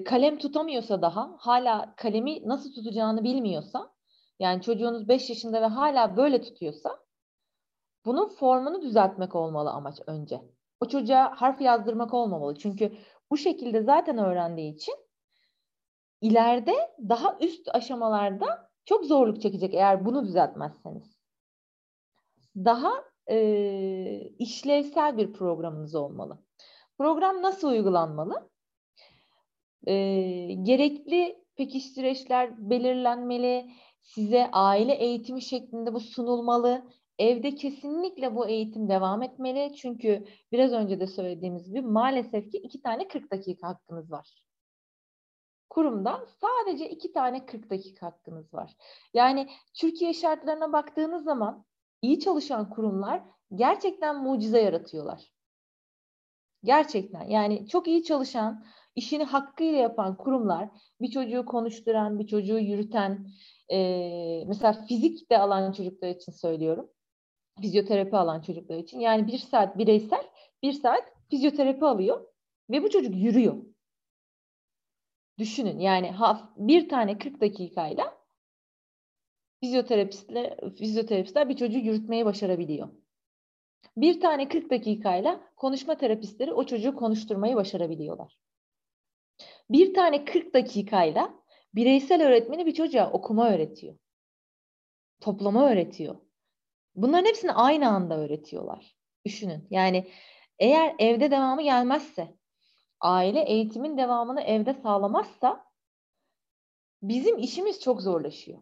Speaker 2: kalem tutamıyorsa daha, hala kalemi nasıl tutacağını bilmiyorsa, yani çocuğunuz 5 yaşında ve hala böyle tutuyorsa, bunun formunu düzeltmek olmalı amaç önce o çocuğa harf yazdırmak olmamalı. Çünkü bu şekilde zaten öğrendiği için ileride daha üst aşamalarda çok zorluk çekecek eğer bunu düzeltmezseniz. Daha e, işlevsel bir programınız olmalı. Program nasıl uygulanmalı? E, gerekli pekiştireçler belirlenmeli, size aile eğitimi şeklinde bu sunulmalı. Evde kesinlikle bu eğitim devam etmeli. Çünkü biraz önce de söylediğimiz gibi maalesef ki iki tane 40 dakika hakkınız var. Kurumda sadece iki tane 40 dakika hakkınız var. Yani Türkiye şartlarına baktığınız zaman iyi çalışan kurumlar gerçekten mucize yaratıyorlar. Gerçekten yani çok iyi çalışan, işini hakkıyla yapan kurumlar, bir çocuğu konuşturan, bir çocuğu yürüten, e, mesela fizik de alan çocuklar için söylüyorum fizyoterapi alan çocuklar için. Yani bir saat bireysel, bir saat fizyoterapi alıyor ve bu çocuk yürüyor. Düşünün yani bir tane 40 dakikayla fizyoterapistler, fizyoterapistler bir çocuğu yürütmeyi başarabiliyor. Bir tane 40 dakikayla konuşma terapistleri o çocuğu konuşturmayı başarabiliyorlar. Bir tane 40 dakikayla bireysel öğretmeni bir çocuğa okuma öğretiyor. Toplama öğretiyor. Bunların hepsini aynı anda öğretiyorlar. Düşünün. Yani eğer evde devamı gelmezse, aile eğitimin devamını evde sağlamazsa bizim işimiz çok zorlaşıyor.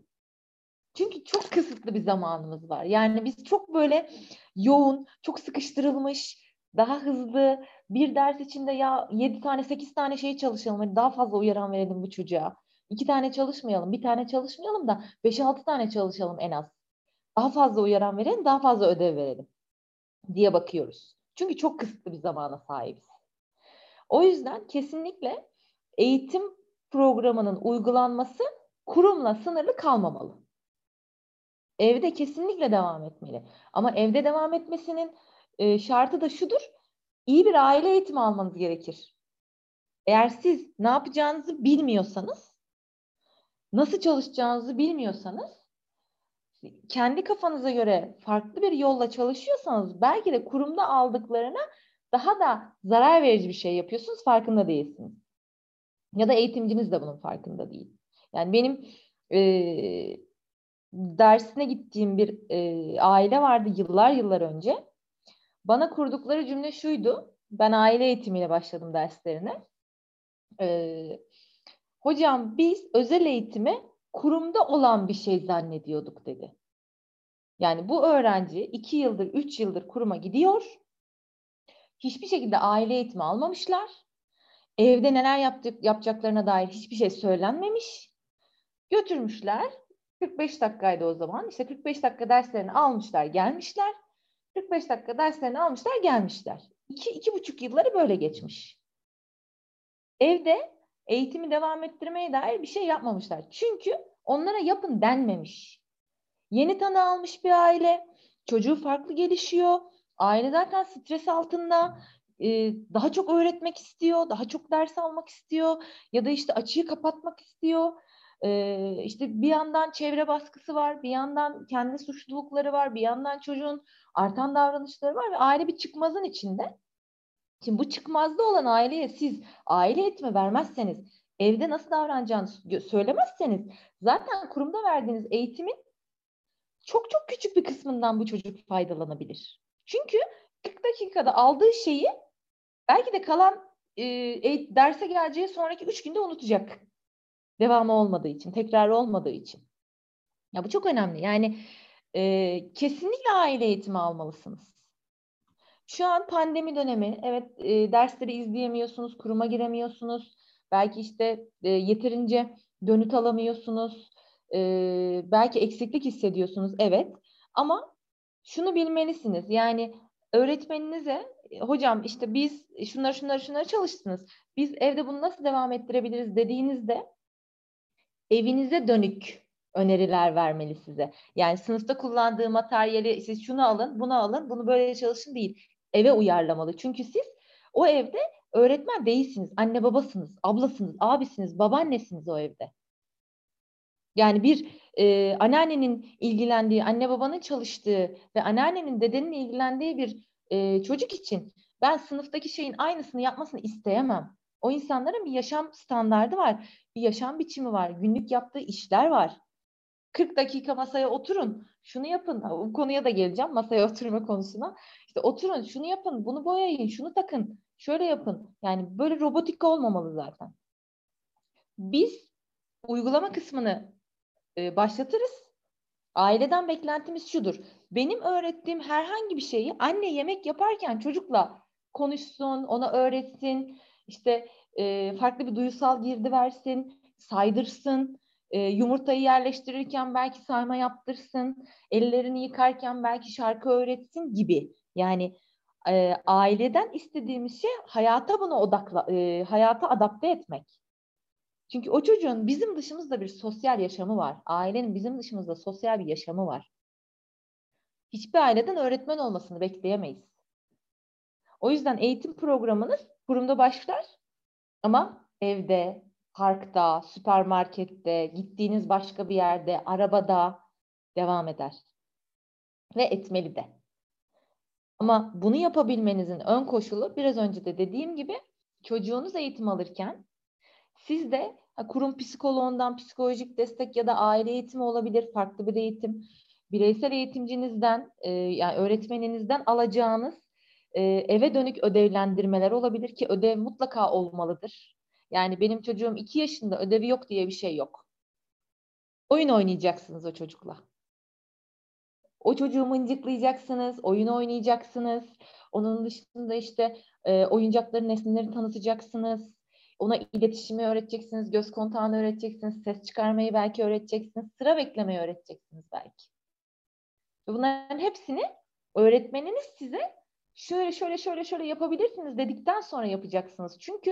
Speaker 2: Çünkü çok kısıtlı bir zamanımız var. Yani biz çok böyle yoğun, çok sıkıştırılmış, daha hızlı bir ders içinde ya 7 tane 8 tane şey çalışalım. Hani daha fazla uyaran verelim bu çocuğa. 2 tane çalışmayalım, bir tane çalışmayalım da 5-6 tane çalışalım en az daha fazla uyaran verelim, daha fazla ödev verelim diye bakıyoruz. Çünkü çok kısıtlı bir zamana sahibiz. O yüzden kesinlikle eğitim programının uygulanması kurumla sınırlı kalmamalı. Evde kesinlikle devam etmeli. Ama evde devam etmesinin e, şartı da şudur. İyi bir aile eğitimi almanız gerekir. Eğer siz ne yapacağınızı bilmiyorsanız, nasıl çalışacağınızı bilmiyorsanız kendi kafanıza göre farklı bir yolla çalışıyorsanız belki de kurumda aldıklarına daha da zarar verici bir şey yapıyorsunuz farkında değilsiniz. Ya da eğitimciniz de bunun farkında değil. Yani benim e, dersine gittiğim bir e, aile vardı yıllar yıllar önce. Bana kurdukları cümle şuydu. Ben aile eğitimiyle başladım derslerine. E, Hocam biz özel eğitimi kurumda olan bir şey zannediyorduk dedi. Yani bu öğrenci iki yıldır, üç yıldır kuruma gidiyor. Hiçbir şekilde aile eğitimi almamışlar. Evde neler yaptık, yapacaklarına dair hiçbir şey söylenmemiş. Götürmüşler. 45 dakikaydı o zaman. İşte 45 dakika derslerini almışlar, gelmişler. 45 dakika derslerini almışlar, gelmişler. İki, iki buçuk yılları böyle geçmiş. Evde eğitimi devam ettirmeye dair bir şey yapmamışlar. Çünkü onlara yapın denmemiş. Yeni tanı almış bir aile, çocuğu farklı gelişiyor. Aile zaten stres altında, daha çok öğretmek istiyor, daha çok ders almak istiyor ya da işte açığı kapatmak istiyor. İşte bir yandan çevre baskısı var, bir yandan kendi suçlulukları var, bir yandan çocuğun artan davranışları var ve aile bir çıkmazın içinde. Şimdi bu çıkmazda olan aileye siz aile eğitimi vermezseniz, evde nasıl davranacağını söylemezseniz zaten kurumda verdiğiniz eğitimin çok çok küçük bir kısmından bu çocuk faydalanabilir. Çünkü 40 dakikada aldığı şeyi belki de kalan e, derse geleceği sonraki 3 günde unutacak. Devamı olmadığı için, tekrar olmadığı için. Ya bu çok önemli. Yani e, kesinlikle aile eğitimi almalısınız. Şu an pandemi dönemi. Evet e, dersleri izleyemiyorsunuz, kuruma giremiyorsunuz. Belki işte e, yeterince dönüt alamıyorsunuz. E, belki eksiklik hissediyorsunuz. Evet. Ama şunu bilmelisiniz. Yani öğretmeninize hocam işte biz şunları şunları şunları çalıştınız. Biz evde bunu nasıl devam ettirebiliriz dediğinizde evinize dönük öneriler vermeli size. Yani sınıfta kullandığı materyali siz şunu alın, bunu alın, bunu böyle çalışın değil eve uyarlamalı. Çünkü siz o evde öğretmen değilsiniz. Anne babasınız, ablasınız, abisiniz, babaannesiniz o evde. Yani bir e, anneannenin ilgilendiği, anne babanın çalıştığı ve anneannenin, dedenin ilgilendiği bir e, çocuk için ben sınıftaki şeyin aynısını yapmasını isteyemem. O insanların bir yaşam standardı var, bir yaşam biçimi var, günlük yaptığı işler var. 40 dakika masaya oturun, şunu yapın. Bu konuya da geleceğim, masaya (laughs) oturma konusuna. İşte oturun, şunu yapın, bunu boyayın, şunu takın, şöyle yapın. Yani böyle robotik olmamalı zaten. Biz uygulama kısmını e, başlatırız. Aileden beklentimiz şudur. Benim öğrettiğim herhangi bir şeyi anne yemek yaparken çocukla konuşsun, ona öğretsin, işte e, farklı bir duysal girdi versin, saydırsın, e, yumurtayı yerleştirirken belki sayma yaptırsın, ellerini yıkarken belki şarkı öğretsin gibi. Yani e, aileden istediğimiz şey hayata bunu odakla, e, hayata adapte etmek. Çünkü o çocuğun bizim dışımızda bir sosyal yaşamı var. Ailenin bizim dışımızda sosyal bir yaşamı var. Hiçbir aileden öğretmen olmasını bekleyemeyiz. O yüzden eğitim programınız kurumda başlar ama evde, parkta, süpermarkette, gittiğiniz başka bir yerde, arabada devam eder. Ve etmeli de. Ama bunu yapabilmenizin ön koşulu biraz önce de dediğim gibi çocuğunuz eğitim alırken siz de kurum psikoloğundan psikolojik destek ya da aile eğitimi olabilir, farklı bir eğitim, bireysel eğitimcinizden e, yani öğretmeninizden alacağınız eve dönük ödevlendirmeler olabilir ki ödev mutlaka olmalıdır. Yani benim çocuğum iki yaşında ödevi yok diye bir şey yok. Oyun oynayacaksınız o çocukla. O çocuğu mıncıklayacaksınız, oyun oynayacaksınız. Onun dışında işte e, oyuncakların nesneleri tanıtacaksınız. Ona iletişimi öğreteceksiniz, göz kontağını öğreteceksiniz, ses çıkarmayı belki öğreteceksiniz, sıra beklemeyi öğreteceksiniz belki. Bunların hepsini öğretmeniniz size şöyle şöyle şöyle şöyle yapabilirsiniz dedikten sonra yapacaksınız. Çünkü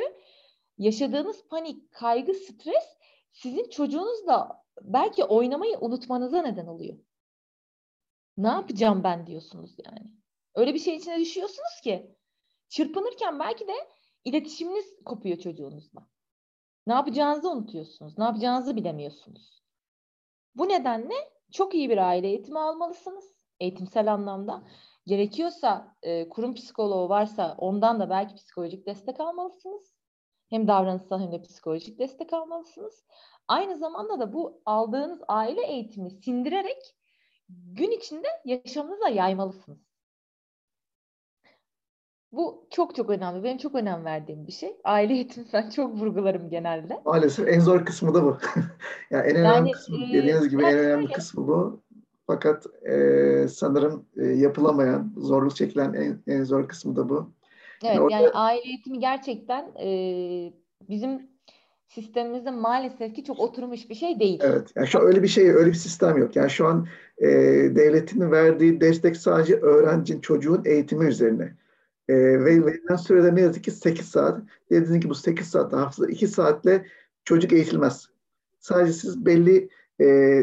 Speaker 2: yaşadığınız panik, kaygı, stres sizin çocuğunuzla belki oynamayı unutmanıza neden oluyor. Ne yapacağım ben diyorsunuz yani. Öyle bir şey içine düşüyorsunuz ki çırpınırken belki de iletişiminiz kopuyor çocuğunuzla. Ne yapacağınızı unutuyorsunuz. Ne yapacağınızı bilemiyorsunuz. Bu nedenle çok iyi bir aile eğitimi almalısınız. Eğitimsel anlamda. Gerekiyorsa e, kurum psikoloğu varsa ondan da belki psikolojik destek almalısınız. Hem davranışsal hem de psikolojik destek almalısınız. Aynı zamanda da bu aldığınız aile eğitimi sindirerek gün içinde yaşamınıza yaymalısınız. Bu çok çok önemli. Benim çok önem verdiğim bir şey. Aile (laughs) eğitimi ben çok vurgularım genelde.
Speaker 1: Maalesef en zor kısmı da bu. (laughs) yani en önemli yani, kısmı dediğiniz gibi en önemli öyle. kısmı bu. Fakat e, sanırım e, yapılamayan, zorluk çekilen en, en zor kısmı da bu.
Speaker 2: Evet yani, orada... yani aile eğitimi gerçekten e, bizim sistemimizde maalesef ki çok oturmuş bir şey değil.
Speaker 1: Evet. Yani şu an öyle bir şey, öyle bir sistem yok. Yani şu an e, devletin verdiği destek sadece öğrencinin, çocuğun eğitimi üzerine. E, ve verilen sürede ne yazık ki 8 saat. Dediğiniz gibi bu 8 saat hafızda 2 saatle çocuk eğitilmez. Sadece siz belli e,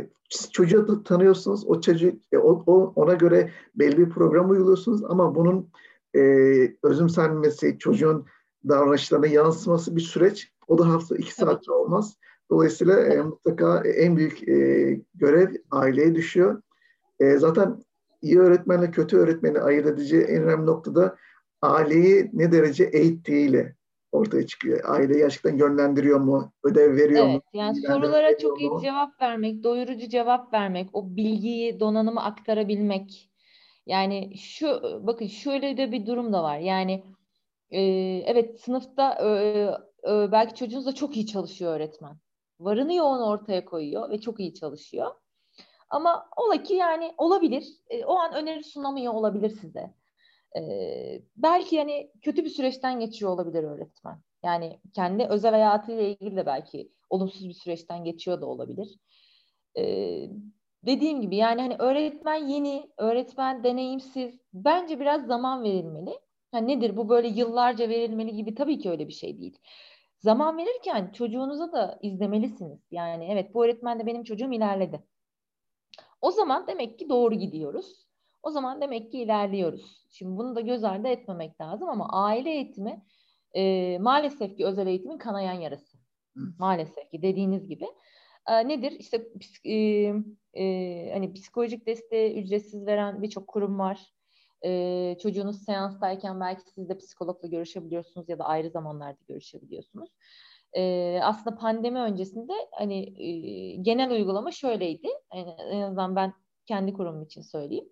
Speaker 1: çocuğu tanıyorsunuz. O çocuk e, o, o, ona göre belli bir program uyguluyorsunuz ama bunun e, özümsenmesi, çocuğun davranışlarına yansıması bir süreç. O da hafta iki saatte olmaz. Dolayısıyla e, mutlaka en büyük e, görev aileye düşüyor. E, zaten iyi öğretmenle kötü öğretmeni ayırt edici en önemli noktada aileyi ne derece eğittiğiyle ortaya çıkıyor. Aile gerçekten yönlendiriyor mu? Ödev veriyor
Speaker 2: evet,
Speaker 1: mu?
Speaker 2: Yani sorulara çok iyi cevap vermek, doyurucu cevap vermek, o bilgiyi, donanımı aktarabilmek. Yani şu bakın şöyle de bir durum da var. Yani e, evet sınıfta e, e, belki çocuğunuz da çok iyi çalışıyor öğretmen. Varını yoğun ortaya koyuyor ve çok iyi çalışıyor. Ama ola ki yani olabilir. E, o an öneri sunamıyor olabilir size. E, belki yani kötü bir süreçten geçiyor olabilir öğretmen. Yani kendi özel hayatıyla ilgili de belki olumsuz bir süreçten geçiyor da olabilir. E, dediğim gibi yani hani öğretmen yeni, öğretmen deneyimsiz. Bence biraz zaman verilmeli. Ha nedir bu böyle yıllarca verilmeli gibi tabii ki öyle bir şey değil. Zaman verirken çocuğunuza da izlemelisiniz. Yani evet bu öğretmen de benim çocuğum ilerledi. O zaman demek ki doğru gidiyoruz. O zaman demek ki ilerliyoruz. Şimdi bunu da göz ardı etmemek lazım ama aile eğitimi e, maalesef ki özel eğitimin kanayan yarası. Maalesef ki dediğiniz gibi. E, nedir? İşte e, e, hani psikolojik desteği ücretsiz veren birçok kurum var. E, çocuğunuz seanstayken belki siz de psikologla görüşebiliyorsunuz ya da ayrı zamanlarda görüşebiliyorsunuz. E, aslında pandemi öncesinde hani e, genel uygulama şöyleydi. Yani en azından ben kendi kurumum için söyleyeyim.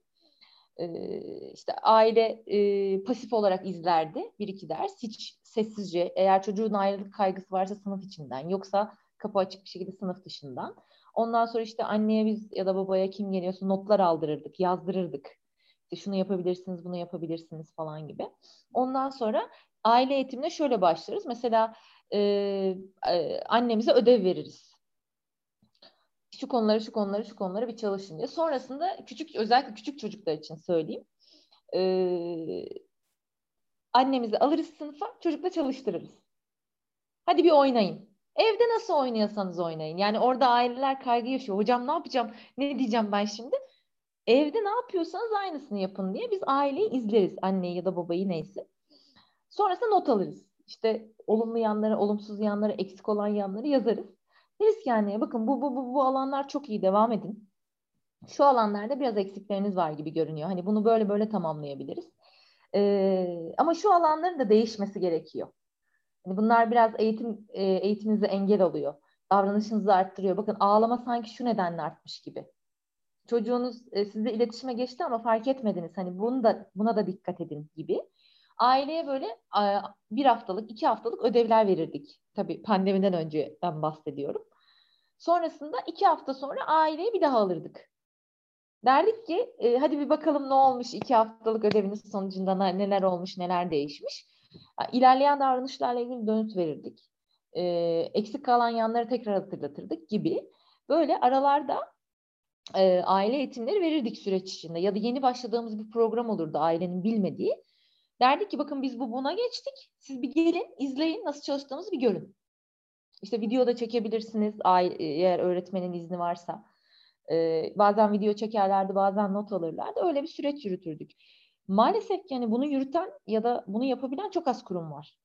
Speaker 2: E, işte aile e, pasif olarak izlerdi bir iki ders. Hiç sessizce eğer çocuğun ayrılık kaygısı varsa sınıf içinden yoksa kapı açık bir şekilde sınıf dışından. Ondan sonra işte anneye biz ya da babaya kim geliyorsa notlar aldırırdık, yazdırırdık işte şunu yapabilirsiniz, bunu yapabilirsiniz falan gibi. Ondan sonra aile eğitimine şöyle başlarız. Mesela e, e, annemize ödev veririz. Şu konuları, şu konuları, şu konuları bir çalışın diye. Sonrasında küçük, özellikle küçük çocuklar için söyleyeyim. E, annemizi alırız sınıfa, çocukla çalıştırırız. Hadi bir oynayın. Evde nasıl oynuyorsanız oynayın. Yani orada aileler kaygı yaşıyor. Hocam ne yapacağım? Ne diyeceğim ben şimdi? Evde ne yapıyorsanız aynısını yapın diye biz aileyi izleriz. Anneyi ya da babayı neyse. Sonrasında not alırız. İşte olumlu yanları, olumsuz yanları, eksik olan yanları yazarız. Deriz ki anneye bakın bu, bu, bu, bu alanlar çok iyi devam edin. Şu alanlarda biraz eksikleriniz var gibi görünüyor. Hani bunu böyle böyle tamamlayabiliriz. Ee, ama şu alanların da değişmesi gerekiyor. Hani bunlar biraz eğitim e, eğitiminize engel oluyor. Davranışınızı arttırıyor. Bakın ağlama sanki şu nedenle artmış gibi çocuğunuz e, sizle iletişime geçti ama fark etmediniz. Hani bunu da buna da dikkat edin gibi. Aileye böyle bir haftalık, iki haftalık ödevler verirdik. Tabii pandemiden önceden bahsediyorum. Sonrasında iki hafta sonra aileyi bir daha alırdık. Derdik ki e, hadi bir bakalım ne olmuş iki haftalık ödeviniz sonucunda neler olmuş, neler değişmiş. İlerleyen davranışlarla ilgili dönüt verirdik. E, eksik kalan yanları tekrar hatırlatırdık gibi. Böyle aralarda e, aile eğitimleri verirdik süreç içinde ya da yeni başladığımız bir program olurdu ailenin bilmediği. Derdik ki bakın biz bu buna geçtik. Siz bir gelin, izleyin nasıl çalıştığımızı bir görün. İşte video da çekebilirsiniz eğer öğretmenin izni varsa. Ee, bazen video çekerlerdi, bazen not alırlardı. Öyle bir süreç yürütürdük. Maalesef ki yani bunu yürüten ya da bunu yapabilen çok az kurum var.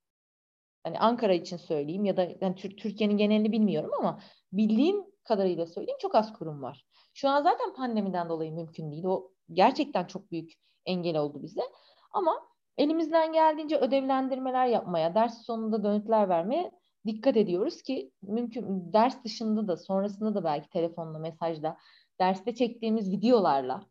Speaker 2: Hani Ankara için söyleyeyim ya da yani Türkiye'nin genelini bilmiyorum ama bildiğim kadarıyla söyleyeyim çok az kurum var. Şu an zaten pandemiden dolayı mümkün değil. O gerçekten çok büyük engel oldu bize. Ama elimizden geldiğince ödevlendirmeler yapmaya, ders sonunda dönütler vermeye dikkat ediyoruz ki mümkün ders dışında da sonrasında da belki telefonla, mesajla, derste çektiğimiz videolarla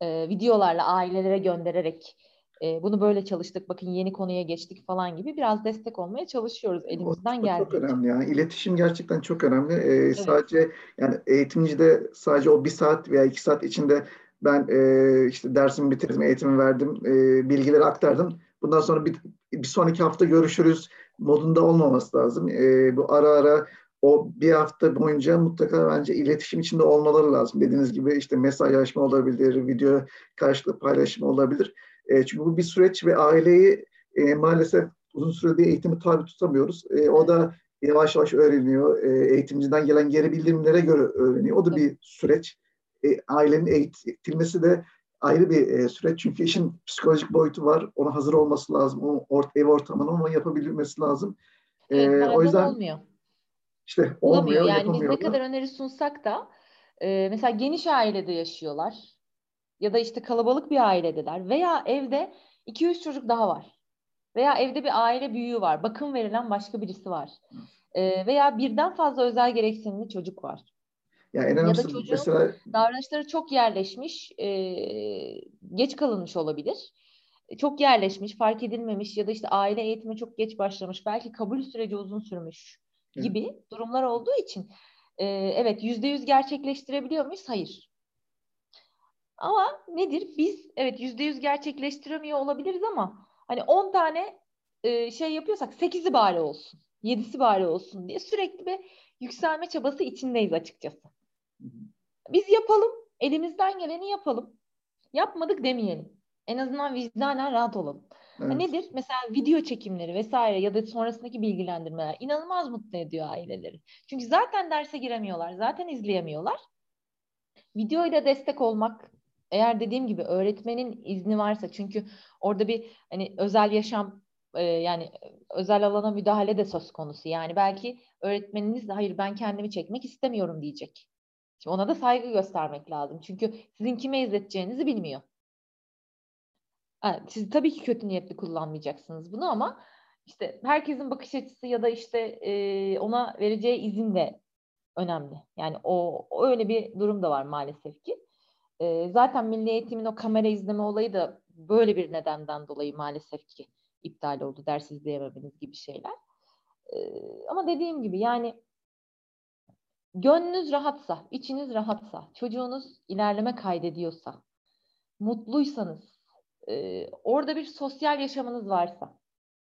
Speaker 2: e, videolarla ailelere göndererek e, bunu böyle çalıştık bakın yeni konuya geçtik falan gibi biraz destek olmaya çalışıyoruz elimizden geldiğince.
Speaker 1: Çok önemli yani iletişim gerçekten çok önemli. Ee, evet. Sadece yani eğitimci de sadece o bir saat veya iki saat içinde ben e, işte dersimi bitirdim, eğitimi verdim, e, bilgileri aktardım. Bundan sonra bir, bir sonraki hafta görüşürüz modunda olmaması lazım. E, bu ara ara o bir hafta boyunca mutlaka bence iletişim içinde olmaları lazım. Dediğiniz gibi işte mesajlaşma olabilir, video karşılıklı paylaşım olabilir. E, çünkü bu bir süreç ve aileyi e, maalesef uzun sürede eğitimi tabi tutamıyoruz. E, o da yavaş yavaş öğreniyor. E, eğitimciden gelen geri bildirimlere göre öğreniyor. O da bir süreç. E, ailenin eğitilmesi de ayrı bir e, süreç. Çünkü işin psikolojik boyutu var. Ona hazır olması lazım. O ort, ev ortamını onu yapabilmesi lazım.
Speaker 2: E, evet, o yüzden olmuyor.
Speaker 1: İşte olmuyor,
Speaker 2: Yani biz ne kadar öneri sunsak da e, mesela geniş ailede yaşıyorlar ya da işte kalabalık bir ailedeler veya evde 2-3 çocuk daha var. Veya evde bir aile büyüğü var. Bakım verilen başka birisi var. E, veya birden fazla özel gereksinimli çocuk var.
Speaker 1: Ya, ya da çocuğun mesela...
Speaker 2: davranışları çok yerleşmiş, e, geç kalınmış olabilir. Çok yerleşmiş, fark edilmemiş ya da işte aile eğitimi çok geç başlamış. Belki kabul süreci uzun sürmüş gibi evet. durumlar olduğu için e, evet yüzde yüz gerçekleştirebiliyor muyuz? Hayır. Ama nedir? Biz evet yüzde yüz gerçekleştiremiyor olabiliriz ama hani on tane e, şey yapıyorsak sekizi bari olsun, yedisi bari olsun diye sürekli bir yükselme çabası içindeyiz açıkçası. Biz yapalım, elimizden geleni yapalım. Yapmadık demeyelim. En azından vicdanen rahat olalım. Evet. nedir? Mesela video çekimleri vesaire ya da sonrasındaki bilgilendirmeler inanılmaz mutlu ediyor aileleri. Çünkü zaten derse giremiyorlar, zaten izleyemiyorlar. Videoyla destek olmak, eğer dediğim gibi öğretmenin izni varsa çünkü orada bir hani özel yaşam e, yani özel alana müdahale de söz konusu. Yani belki öğretmeniniz de hayır ben kendimi çekmek istemiyorum diyecek. Şimdi ona da saygı göstermek lazım. Çünkü sizin kime izleteceğinizi bilmiyor. siz tabii ki kötü niyetli kullanmayacaksınız bunu ama işte herkesin bakış açısı ya da işte ona vereceği izin de önemli. Yani o, o öyle bir durum da var maalesef ki. Zaten milli eğitimin o kamera izleme olayı da böyle bir nedenden dolayı maalesef ki iptal oldu. Ders izleyememeniz gibi şeyler. Ama dediğim gibi yani Gönlünüz rahatsa, içiniz rahatsa, çocuğunuz ilerleme kaydediyorsa, mutluysanız, e, orada bir sosyal yaşamınız varsa,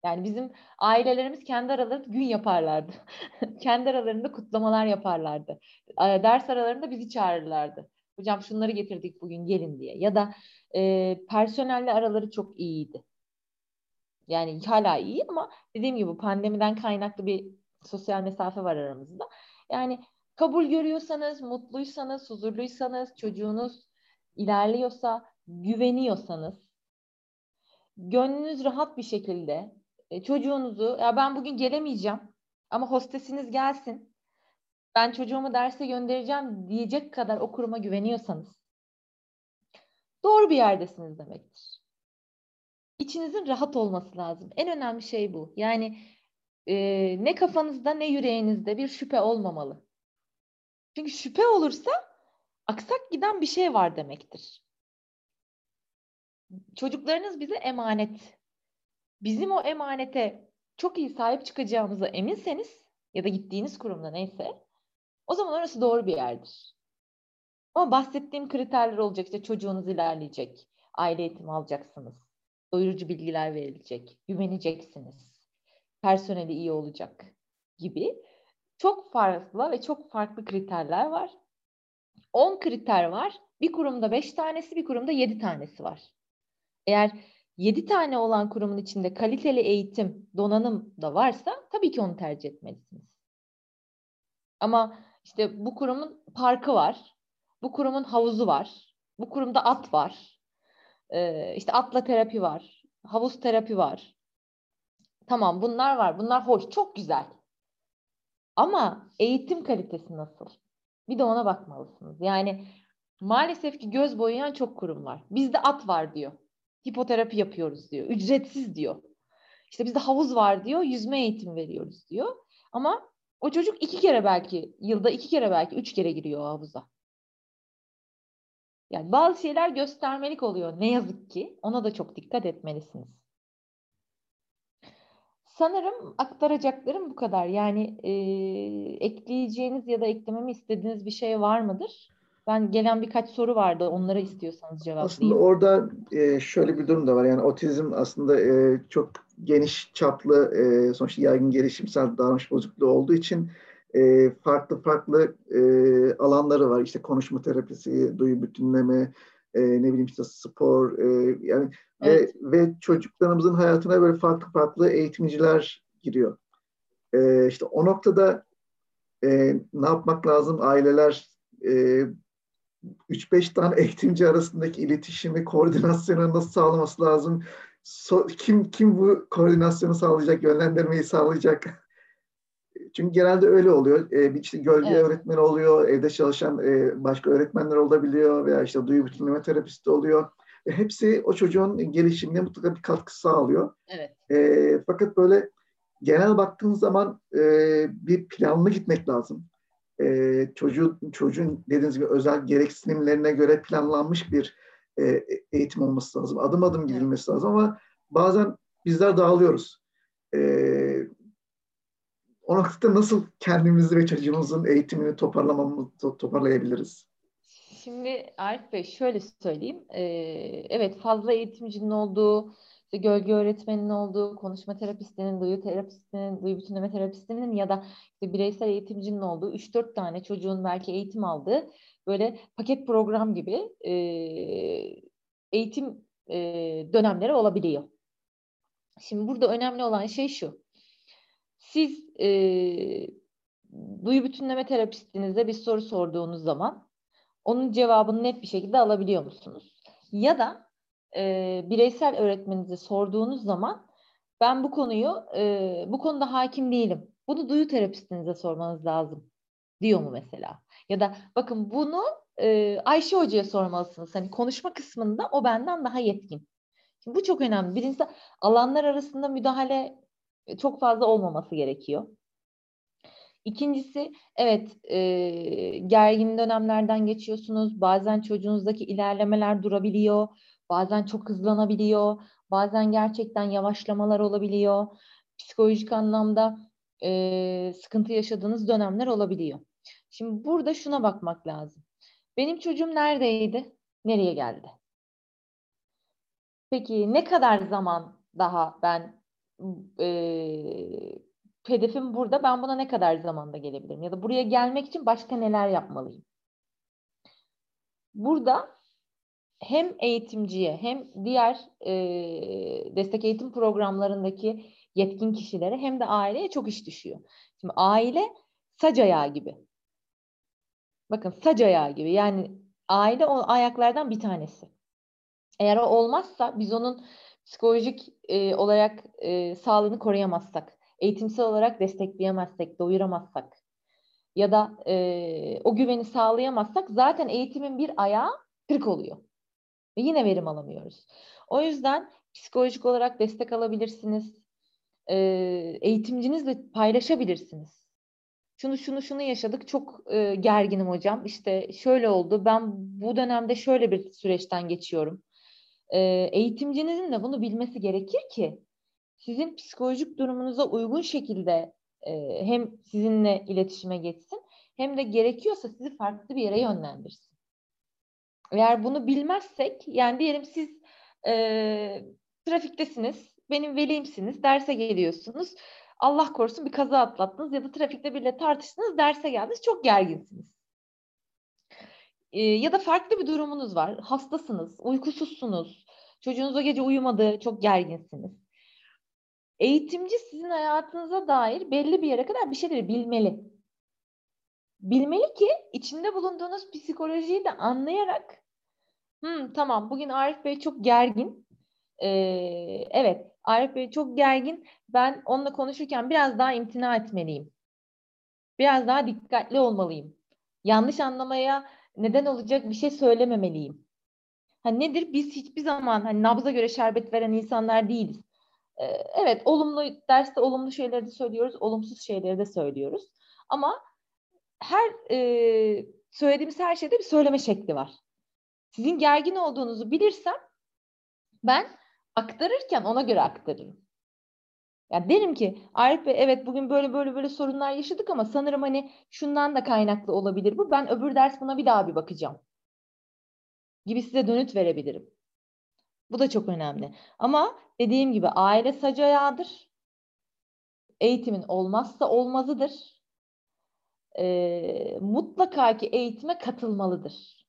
Speaker 2: yani bizim ailelerimiz kendi aralarında gün yaparlardı. (laughs) kendi aralarında kutlamalar yaparlardı. Ders aralarında bizi çağırırlardı. Hocam şunları getirdik bugün gelin diye. Ya da e, personelle araları çok iyiydi. Yani hala iyi ama dediğim gibi pandemiden kaynaklı bir sosyal mesafe var aramızda. Yani kabul görüyorsanız, mutluysanız, huzurluysanız, çocuğunuz ilerliyorsa, güveniyorsanız, gönlünüz rahat bir şekilde e, çocuğunuzu, ya ben bugün gelemeyeceğim ama hostesiniz gelsin, ben çocuğumu derse göndereceğim diyecek kadar o kuruma güveniyorsanız, doğru bir yerdesiniz demektir. İçinizin rahat olması lazım. En önemli şey bu. Yani e, ne kafanızda ne yüreğinizde bir şüphe olmamalı. Çünkü şüphe olursa aksak giden bir şey var demektir. Çocuklarınız bize emanet. Bizim o emanete çok iyi sahip çıkacağımıza eminseniz ya da gittiğiniz kurumda neyse o zaman orası doğru bir yerdir. Ama bahsettiğim kriterler olacak. İşte çocuğunuz ilerleyecek. Aile eğitimi alacaksınız. Doyurucu bilgiler verilecek. Güveneceksiniz. Personeli iyi olacak gibi çok fazla ve çok farklı kriterler var. 10 kriter var. Bir kurumda 5 tanesi, bir kurumda 7 tanesi var. Eğer 7 tane olan kurumun içinde kaliteli eğitim, donanım da varsa tabii ki onu tercih etmelisiniz. Ama işte bu kurumun parkı var, bu kurumun havuzu var, bu kurumda at var, ee, işte atla terapi var, havuz terapi var. Tamam bunlar var, bunlar hoş, çok güzel. Ama eğitim kalitesi nasıl? Bir de ona bakmalısınız. Yani maalesef ki göz boyayan çok kurum var. Bizde at var diyor. Hipoterapi yapıyoruz diyor. Ücretsiz diyor. İşte bizde havuz var diyor. Yüzme eğitim veriyoruz diyor. Ama o çocuk iki kere belki, yılda iki kere belki, üç kere giriyor havuza. Yani bazı şeyler göstermelik oluyor. Ne yazık ki. Ona da çok dikkat etmelisiniz. Sanırım aktaracaklarım bu kadar. Yani e, ekleyeceğiniz ya da eklememi istediğiniz bir şey var mıdır? Ben gelen birkaç soru vardı. Onlara istiyorsanız cevaplayayım.
Speaker 1: Aslında orada e, şöyle bir durum da var. Yani otizm aslında e, çok geniş çaplı e, sonuçta yaygın gelişimsel davranış bozukluğu olduğu için e, farklı farklı e, alanları var. İşte konuşma terapisi, duyu bütünleme, e, ne bileyim işte spor e, yani evet. ve, ve çocuklarımızın hayatına böyle farklı farklı eğitimciler giriyor. E, işte o noktada e, ne yapmak lazım? Aileler e, 3-5 tane eğitimci arasındaki iletişimi, koordinasyonu nasıl sağlaması lazım? So, kim kim bu koordinasyonu sağlayacak, yönlendirmeyi sağlayacak? Çünkü genelde öyle oluyor. E, bir işte gölge evet. öğretmeni oluyor, evde çalışan e, başka öğretmenler olabiliyor veya işte duyu bütünleme terapisti oluyor. E, hepsi o çocuğun gelişimine mutlaka bir katkı sağlıyor.
Speaker 2: Evet.
Speaker 1: E, fakat böyle genel baktığınız zaman e, bir planlı gitmek lazım. E, çocuğun, çocuğun dediğiniz gibi özel gereksinimlerine göre planlanmış bir e, eğitim olması lazım. Adım adım gidilmesi evet. lazım ama bazen bizler dağılıyoruz. E, o noktada nasıl kendimizi ve çocuğumuzun eğitimini toparlamamız, toparlayabiliriz?
Speaker 2: Şimdi Arif Bey şöyle söyleyeyim. Ee, evet fazla eğitimcinin olduğu, işte gölge öğretmeninin olduğu, konuşma terapistinin, duyu terapistinin, duyu bütünleme terapistinin ya da işte bireysel eğitimcinin olduğu 3-4 tane çocuğun belki eğitim aldığı böyle paket program gibi e, eğitim e, dönemleri olabiliyor. Şimdi burada önemli olan şey şu. Siz e, duyu bütünleme terapistinize bir soru sorduğunuz zaman onun cevabını net bir şekilde alabiliyor musunuz? Ya da e, bireysel öğretmeninize sorduğunuz zaman ben bu konuyu e, bu konuda hakim değilim. Bunu duyu terapistinize sormanız lazım diyor mu mesela? Ya da bakın bunu e, Ayşe Hoca'ya sormalısınız. Hani konuşma kısmında o benden daha yetkin. Şimdi bu çok önemli. Birincisi alanlar arasında müdahale çok fazla olmaması gerekiyor. İkincisi evet e, gergin dönemlerden geçiyorsunuz. Bazen çocuğunuzdaki ilerlemeler durabiliyor. Bazen çok hızlanabiliyor. Bazen gerçekten yavaşlamalar olabiliyor. Psikolojik anlamda e, sıkıntı yaşadığınız dönemler olabiliyor. Şimdi burada şuna bakmak lazım. Benim çocuğum neredeydi? Nereye geldi? Peki ne kadar zaman daha ben e, hedefim burada. Ben buna ne kadar zamanda gelebilirim? Ya da buraya gelmek için başka neler yapmalıyım? Burada hem eğitimciye hem diğer e, destek eğitim programlarındaki yetkin kişilere hem de aileye çok iş düşüyor. Şimdi aile sac ayağı gibi. Bakın sac ayağı gibi. Yani aile o ayaklardan bir tanesi. Eğer o olmazsa biz onun psikolojik e, olarak e, sağlığını koruyamazsak, eğitimsel olarak destekleyemezsek, doyuramazsak ya da e, o güveni sağlayamazsak zaten eğitimin bir ayağı kırık oluyor. Ve yine verim alamıyoruz. O yüzden psikolojik olarak destek alabilirsiniz. E, eğitimcinizle paylaşabilirsiniz. Şunu şunu şunu yaşadık çok e, gerginim hocam. İşte şöyle oldu. Ben bu dönemde şöyle bir süreçten geçiyorum e, eğitimcinizin de bunu bilmesi gerekir ki sizin psikolojik durumunuza uygun şekilde e, hem sizinle iletişime geçsin hem de gerekiyorsa sizi farklı bir yere yönlendirsin. Eğer bunu bilmezsek yani diyelim siz e, trafiktesiniz, benim velimsiniz, derse geliyorsunuz. Allah korusun bir kaza atlattınız ya da trafikte biriyle tartıştınız, derse geldiniz, çok gerginsiniz. E, ya da farklı bir durumunuz var. Hastasınız, uykusuzsunuz. Çocuğunuz o gece uyumadı, çok gerginsiniz. Eğitimci sizin hayatınıza dair belli bir yere kadar bir şeyleri bilmeli. Bilmeli ki içinde bulunduğunuz psikolojiyi de anlayarak hmm, tamam bugün Arif Bey çok gergin. Ee, evet Arif Bey çok gergin. Ben onunla konuşurken biraz daha imtina etmeliyim. Biraz daha dikkatli olmalıyım. Yanlış anlamaya neden olacak bir şey söylememeliyim. Hani nedir? Biz hiçbir zaman hani nabza göre şerbet veren insanlar değiliz. Ee, evet, olumlu derste olumlu şeyleri de söylüyoruz, olumsuz şeyleri de söylüyoruz. Ama her e, söylediğimiz her şeyde bir söyleme şekli var. Sizin gergin olduğunuzu bilirsem ben aktarırken ona göre aktarırım. Ya derim ki Arif Bey evet bugün böyle böyle böyle sorunlar yaşadık ama sanırım hani şundan da kaynaklı olabilir bu. Ben öbür ders buna bir daha bir bakacağım. Gibi size dönüt verebilirim. Bu da çok önemli. Ama dediğim gibi aile sac ayağıdır. Eğitimin olmazsa olmazıdır. Ee, mutlaka ki eğitime katılmalıdır.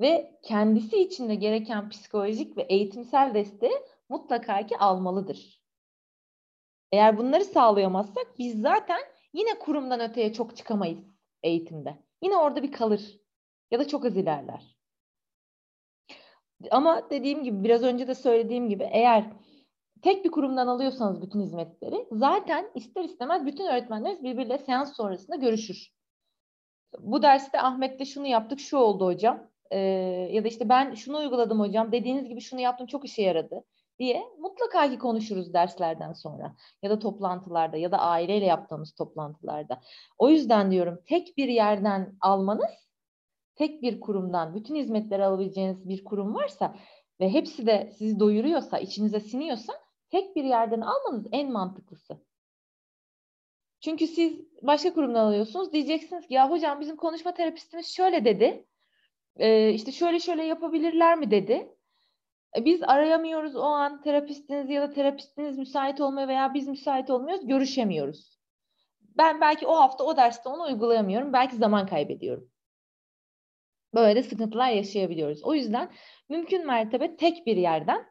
Speaker 2: Ve kendisi için de gereken psikolojik ve eğitimsel desteği mutlaka ki almalıdır. Eğer bunları sağlayamazsak biz zaten yine kurumdan öteye çok çıkamayız eğitimde. Yine orada bir kalır ya da çok az ilerler. Ama dediğim gibi biraz önce de söylediğim gibi eğer tek bir kurumdan alıyorsanız bütün hizmetleri zaten ister istemez bütün öğretmenleriniz birbiriyle seans sonrasında görüşür. Bu derste Ahmet'le şunu yaptık, şu oldu hocam. Ee, ya da işte ben şunu uyguladım hocam, dediğiniz gibi şunu yaptım çok işe yaradı diye mutlaka ki konuşuruz derslerden sonra ya da toplantılarda ya da aileyle yaptığımız toplantılarda. O yüzden diyorum tek bir yerden almanız, tek bir kurumdan bütün hizmetleri alabileceğiniz bir kurum varsa ve hepsi de sizi doyuruyorsa, içinize siniyorsa tek bir yerden almanız en mantıklısı. Çünkü siz başka kurumdan alıyorsunuz. Diyeceksiniz ki ya hocam bizim konuşma terapistimiz şöyle dedi. Ee, işte şöyle şöyle yapabilirler mi dedi. E, biz arayamıyoruz o an terapistiniz ya da terapistiniz müsait olmuyor veya biz müsait olmuyoruz, görüşemiyoruz. Ben belki o hafta o derste onu uygulayamıyorum, belki zaman kaybediyorum. Böyle de sıkıntılar yaşayabiliyoruz. O yüzden mümkün mertebe tek bir yerden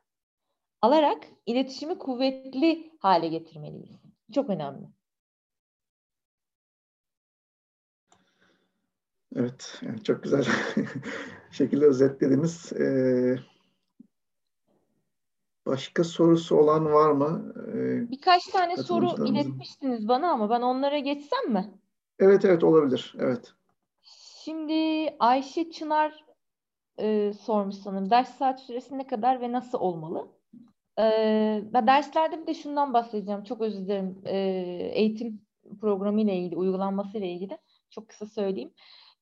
Speaker 2: alarak iletişimi kuvvetli hale getirmeliyiz. Çok önemli.
Speaker 1: Evet, yani çok güzel (laughs) şekilde özetlediniz. Ee, Başka sorusu olan var mı?
Speaker 2: Ee, Birkaç tane soru iletmiştiniz bana ama ben onlara geçsem mi?
Speaker 1: Evet evet olabilir. Evet.
Speaker 2: Şimdi Ayşe Çınar e, sormuş sanırım. Ders saat süresi ne kadar ve nasıl olmalı? E, ben derslerde bir de şundan bahsedeceğim. Çok özür dilerim. E, eğitim programı ile ilgili, uygulanması ile ilgili çok kısa söyleyeyim.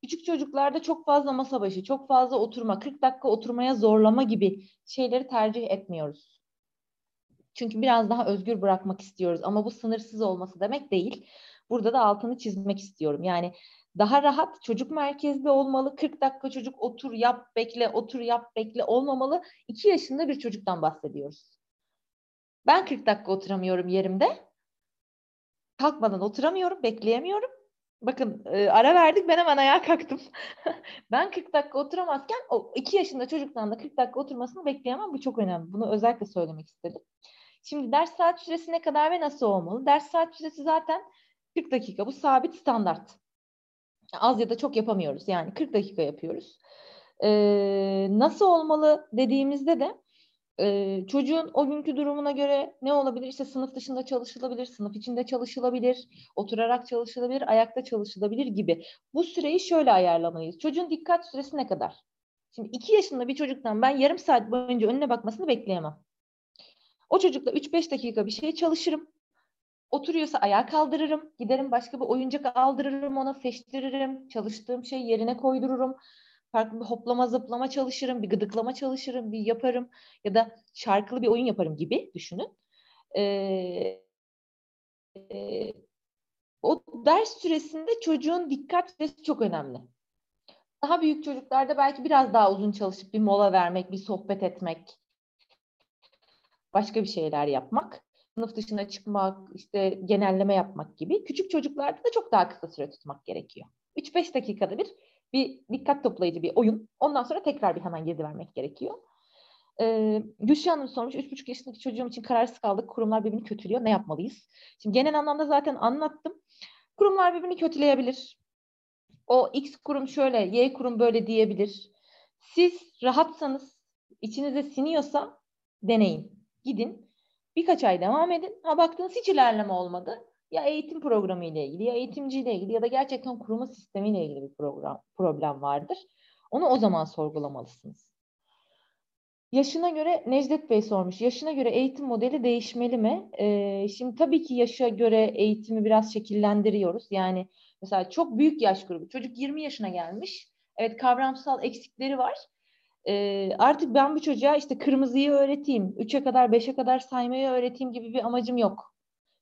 Speaker 2: Küçük çocuklarda çok fazla masa başı, çok fazla oturma, 40 dakika oturmaya zorlama gibi şeyleri tercih etmiyoruz. Çünkü biraz daha özgür bırakmak istiyoruz ama bu sınırsız olması demek değil. Burada da altını çizmek istiyorum. Yani daha rahat çocuk merkezli olmalı. 40 dakika çocuk otur yap bekle otur yap bekle olmamalı. 2 yaşında bir çocuktan bahsediyoruz. Ben 40 dakika oturamıyorum yerimde. Kalkmadan oturamıyorum, bekleyemiyorum. Bakın e, ara verdik ben hemen ayağa kalktım. (laughs) ben 40 dakika oturamazken o 2 yaşında çocuktan da 40 dakika oturmasını bekleyemem. Bu çok önemli. Bunu özellikle söylemek istedim. Şimdi ders saat süresi ne kadar ve nasıl olmalı? Ders saat süresi zaten 40 dakika. Bu sabit standart. Az ya da çok yapamıyoruz. Yani 40 dakika yapıyoruz. Ee, nasıl olmalı dediğimizde de e, çocuğun o günkü durumuna göre ne olabilir? İşte sınıf dışında çalışılabilir, sınıf içinde çalışılabilir, oturarak çalışılabilir, ayakta çalışılabilir gibi. Bu süreyi şöyle ayarlamalıyız. Çocuğun dikkat süresi ne kadar? Şimdi iki yaşında bir çocuktan ben yarım saat boyunca önüne bakmasını bekleyemem. O çocukla 3-5 dakika bir şey çalışırım. Oturuyorsa ayağa kaldırırım. Giderim başka bir oyuncak aldırırım ona seçtiririm. Çalıştığım şey yerine koydururum. Farklı bir hoplama zıplama çalışırım. Bir gıdıklama çalışırım. Bir yaparım. Ya da şarkılı bir oyun yaparım gibi düşünün. Ee, e, o ders süresinde çocuğun dikkat süresi çok önemli. Daha büyük çocuklarda belki biraz daha uzun çalışıp bir mola vermek, bir sohbet etmek, başka bir şeyler yapmak, sınıf dışına çıkmak, işte genelleme yapmak gibi. Küçük çocuklarda da çok daha kısa süre tutmak gerekiyor. 3-5 dakikada bir bir dikkat toplayıcı bir oyun. Ondan sonra tekrar bir hemen geri vermek gerekiyor. Ee, Gülşah Hanım sormuş, 3,5 yaşındaki çocuğum için kararsız kaldık. Kurumlar birbirini kötülüyor. Ne yapmalıyız? Şimdi genel anlamda zaten anlattım. Kurumlar birbirini kötüleyebilir. O X kurum şöyle, Y kurum böyle diyebilir. Siz rahatsanız, içinize siniyorsa deneyin. Gidin birkaç ay devam edin. Ha baktınız hiç ilerleme olmadı. Ya eğitim programı ile ilgili, ya eğitimciyle ilgili ya da gerçekten kuruma sistemiyle ilgili bir program, problem vardır. Onu o zaman sorgulamalısınız. Yaşına göre Necdet Bey sormuş. Yaşına göre eğitim modeli değişmeli mi? Ee, şimdi tabii ki yaşa göre eğitimi biraz şekillendiriyoruz. Yani mesela çok büyük yaş grubu. Çocuk 20 yaşına gelmiş. Evet kavramsal eksikleri var. Ee, artık ben bu çocuğa işte kırmızıyı öğreteyim, 3'e kadar 5'e kadar saymayı öğreteyim gibi bir amacım yok.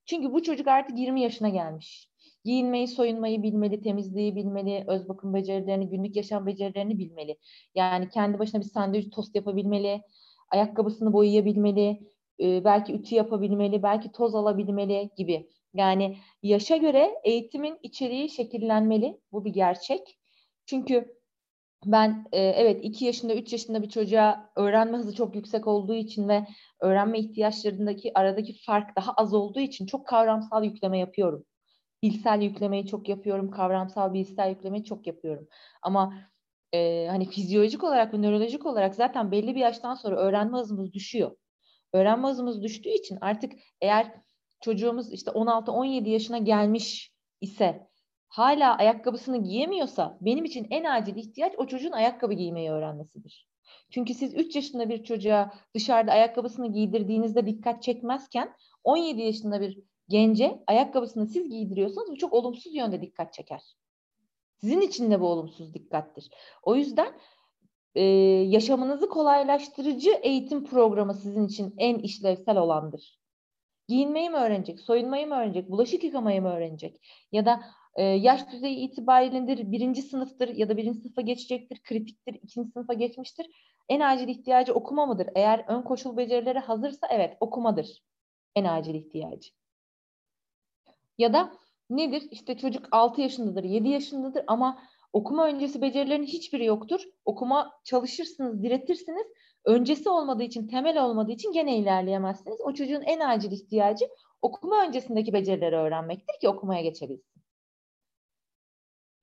Speaker 2: Çünkü bu çocuk artık 20 yaşına gelmiş. Giyinmeyi, soyunmayı bilmeli, temizliği bilmeli, öz bakım becerilerini, günlük yaşam becerilerini bilmeli. Yani kendi başına bir sandviç tost yapabilmeli, ayakkabısını boyayabilmeli, e, belki ütü yapabilmeli, belki toz alabilmeli gibi. Yani yaşa göre eğitimin içeriği şekillenmeli. Bu bir gerçek. Çünkü ben e, evet 2 yaşında 3 yaşında bir çocuğa öğrenme hızı çok yüksek olduğu için ve öğrenme ihtiyaçlarındaki aradaki fark daha az olduğu için çok kavramsal yükleme yapıyorum. Bilsel yüklemeyi çok yapıyorum, kavramsal bilsel yüklemeyi çok yapıyorum. Ama e, hani fizyolojik olarak ve nörolojik olarak zaten belli bir yaştan sonra öğrenme hızımız düşüyor. Öğrenme hızımız düştüğü için artık eğer çocuğumuz işte 16-17 yaşına gelmiş ise hala ayakkabısını giyemiyorsa benim için en acil ihtiyaç o çocuğun ayakkabı giymeyi öğrenmesidir. Çünkü siz 3 yaşında bir çocuğa dışarıda ayakkabısını giydirdiğinizde dikkat çekmezken 17 yaşında bir gence ayakkabısını siz giydiriyorsanız bu çok olumsuz yönde dikkat çeker. Sizin için de bu olumsuz dikkattir. O yüzden e, yaşamınızı kolaylaştırıcı eğitim programı sizin için en işlevsel olandır. Giyinmeyi mi öğrenecek, soyunmayı mı öğrenecek, bulaşık yıkamayı mı öğrenecek? Ya da e, yaş düzeyi itibariyle birinci sınıftır ya da birinci sınıfa geçecektir, kritiktir, ikinci sınıfa geçmiştir. En acil ihtiyacı okuma mıdır? Eğer ön koşul becerileri hazırsa evet okumadır en acil ihtiyacı. Ya da nedir? İşte çocuk 6 yaşındadır, 7 yaşındadır ama okuma öncesi becerilerin hiçbiri yoktur. Okuma çalışırsınız, diretirsiniz. Öncesi olmadığı için, temel olmadığı için gene ilerleyemezsiniz. O çocuğun en acil ihtiyacı okuma öncesindeki becerileri öğrenmektir ki okumaya geçebilsin.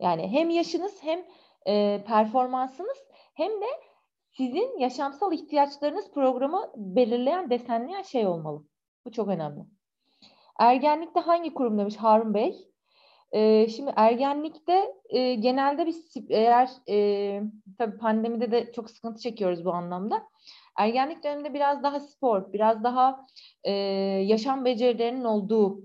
Speaker 2: Yani hem yaşınız hem e, performansınız hem de sizin yaşamsal ihtiyaçlarınız programı belirleyen, desenleyen şey olmalı. Bu çok önemli. Ergenlikte hangi kurum demiş Harun Bey? Ee, şimdi ergenlikte e, genelde biz eğer e, tabii pandemide de çok sıkıntı çekiyoruz bu anlamda. Ergenlik döneminde biraz daha spor, biraz daha e, yaşam becerilerinin olduğu,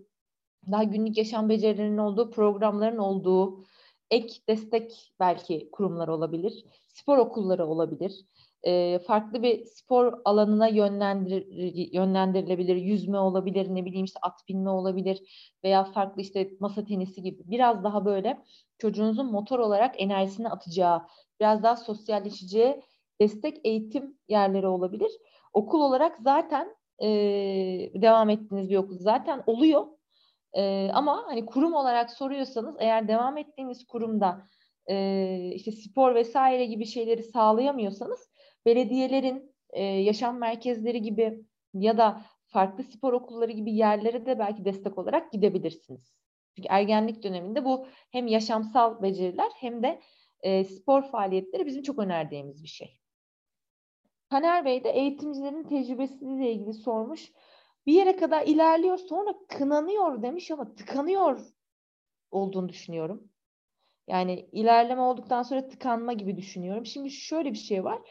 Speaker 2: daha günlük yaşam becerilerinin olduğu, programların olduğu, ek destek belki kurumlar olabilir, spor okulları olabilir e, farklı bir spor alanına yönlendir, yönlendirilebilir. Yüzme olabilir, ne bileyim işte at binme olabilir veya farklı işte masa tenisi gibi. Biraz daha böyle çocuğunuzun motor olarak enerjisini atacağı, biraz daha sosyalleşeceği destek eğitim yerleri olabilir. Okul olarak zaten e, devam ettiğiniz bir okul zaten oluyor. E, ama hani kurum olarak soruyorsanız eğer devam ettiğiniz kurumda e, işte spor vesaire gibi şeyleri sağlayamıyorsanız belediyelerin e, yaşam merkezleri gibi ya da farklı spor okulları gibi yerlere de belki destek olarak gidebilirsiniz. Çünkü ergenlik döneminde bu hem yaşamsal beceriler hem de e, spor faaliyetleri bizim çok önerdiğimiz bir şey. Taner Bey de eğitimcilerin tecrübesiyle ilgili sormuş. Bir yere kadar ilerliyor sonra kınanıyor demiş ama tıkanıyor olduğunu düşünüyorum. Yani ilerleme olduktan sonra tıkanma gibi düşünüyorum. Şimdi şöyle bir şey var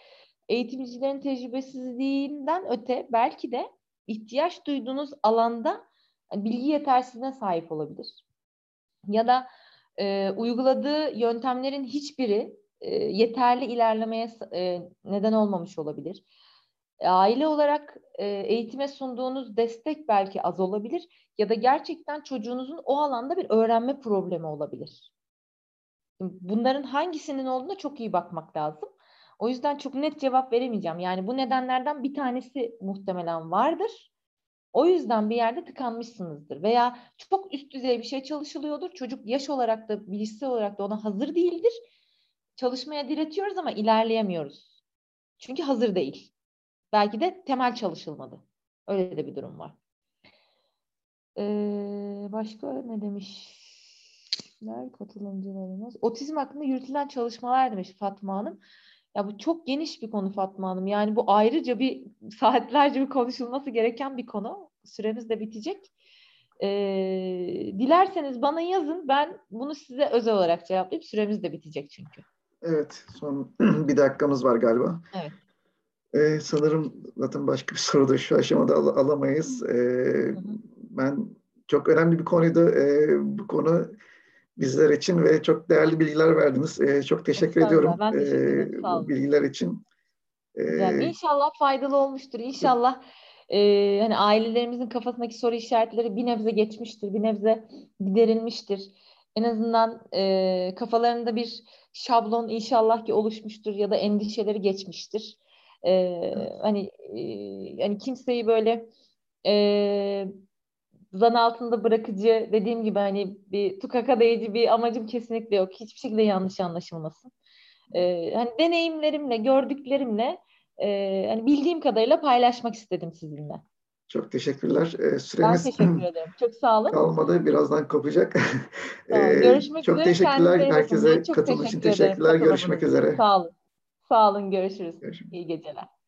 Speaker 2: eğitimcilerin tecrübesizliğinden öte belki de ihtiyaç duyduğunuz alanda bilgi yetersizliğine sahip olabilir. Ya da e, uyguladığı yöntemlerin hiçbiri e, yeterli ilerlemeye e, neden olmamış olabilir. E, aile olarak e, eğitime sunduğunuz destek belki az olabilir ya da gerçekten çocuğunuzun o alanda bir öğrenme problemi olabilir. Bunların hangisinin olduğuna çok iyi bakmak lazım. O yüzden çok net cevap veremeyeceğim. Yani bu nedenlerden bir tanesi muhtemelen vardır. O yüzden bir yerde tıkanmışsınızdır veya çok üst düzey bir şey çalışılıyordur. Çocuk yaş olarak da bilişsel olarak da ona hazır değildir. Çalışmaya diretiyoruz ama ilerleyemiyoruz. Çünkü hazır değil. Belki de temel çalışılmadı. Öyle de bir durum var. Ee, başka ne demişler katılımcılarımız? Otizm hakkında yürütülen çalışmalar demiş Fatma Hanım. Ya bu çok geniş bir konu Fatma Hanım. Yani bu ayrıca bir saatlerce bir konuşulması gereken bir konu. Süremiz de bitecek. E, dilerseniz bana yazın. Ben bunu size özel olarak cevaplayıp süremiz de bitecek çünkü.
Speaker 1: Evet. Son (clears throat) bir dakikamız var galiba.
Speaker 2: Evet.
Speaker 1: Ee, sanırım zaten başka bir soru da şu aşamada al- alamayız. Ee, ben çok önemli bir konuydu. Ee, bu konu bizler için ve çok değerli bilgiler verdiniz. Ee, çok teşekkür ediyorum
Speaker 2: Ben teşekkür ederim.
Speaker 1: ee,
Speaker 2: Sağ olun.
Speaker 1: bilgiler için.
Speaker 2: Güzel. İnşallah faydalı olmuştur. İnşallah e, hani ailelerimizin kafasındaki soru işaretleri bir nebze geçmiştir, bir nebze giderilmiştir. En azından e, kafalarında bir şablon inşallah ki oluşmuştur ya da endişeleri geçmiştir. E, hani e, yani kimseyi böyle e, zan altında bırakıcı dediğim gibi hani bir tukaka değici bir amacım kesinlikle yok. Hiçbir şekilde yanlış anlaşılmasın. Ee, hani deneyimlerimle, gördüklerimle e, hani bildiğim kadarıyla paylaşmak istedim sizinle.
Speaker 1: Çok teşekkürler. Ee,
Speaker 2: Ben
Speaker 1: süremiz
Speaker 2: teşekkür ederim. Çok sağ olun.
Speaker 1: kalmadı. Birazdan kopacak.
Speaker 2: Tamam, (laughs)
Speaker 1: Ee,
Speaker 2: görüşmek
Speaker 1: çok
Speaker 2: üzere.
Speaker 1: teşekkürler.
Speaker 2: Kendinize.
Speaker 1: Herkese
Speaker 2: Ben çok
Speaker 1: katılım için
Speaker 2: teşekkür ederim
Speaker 1: teşekkürler. Görüşmek
Speaker 2: katılımınız için.
Speaker 1: üzere.
Speaker 2: Sağ olun. Sağ olun. Görüşürüz.
Speaker 1: Görüşmek
Speaker 2: İyi geceler.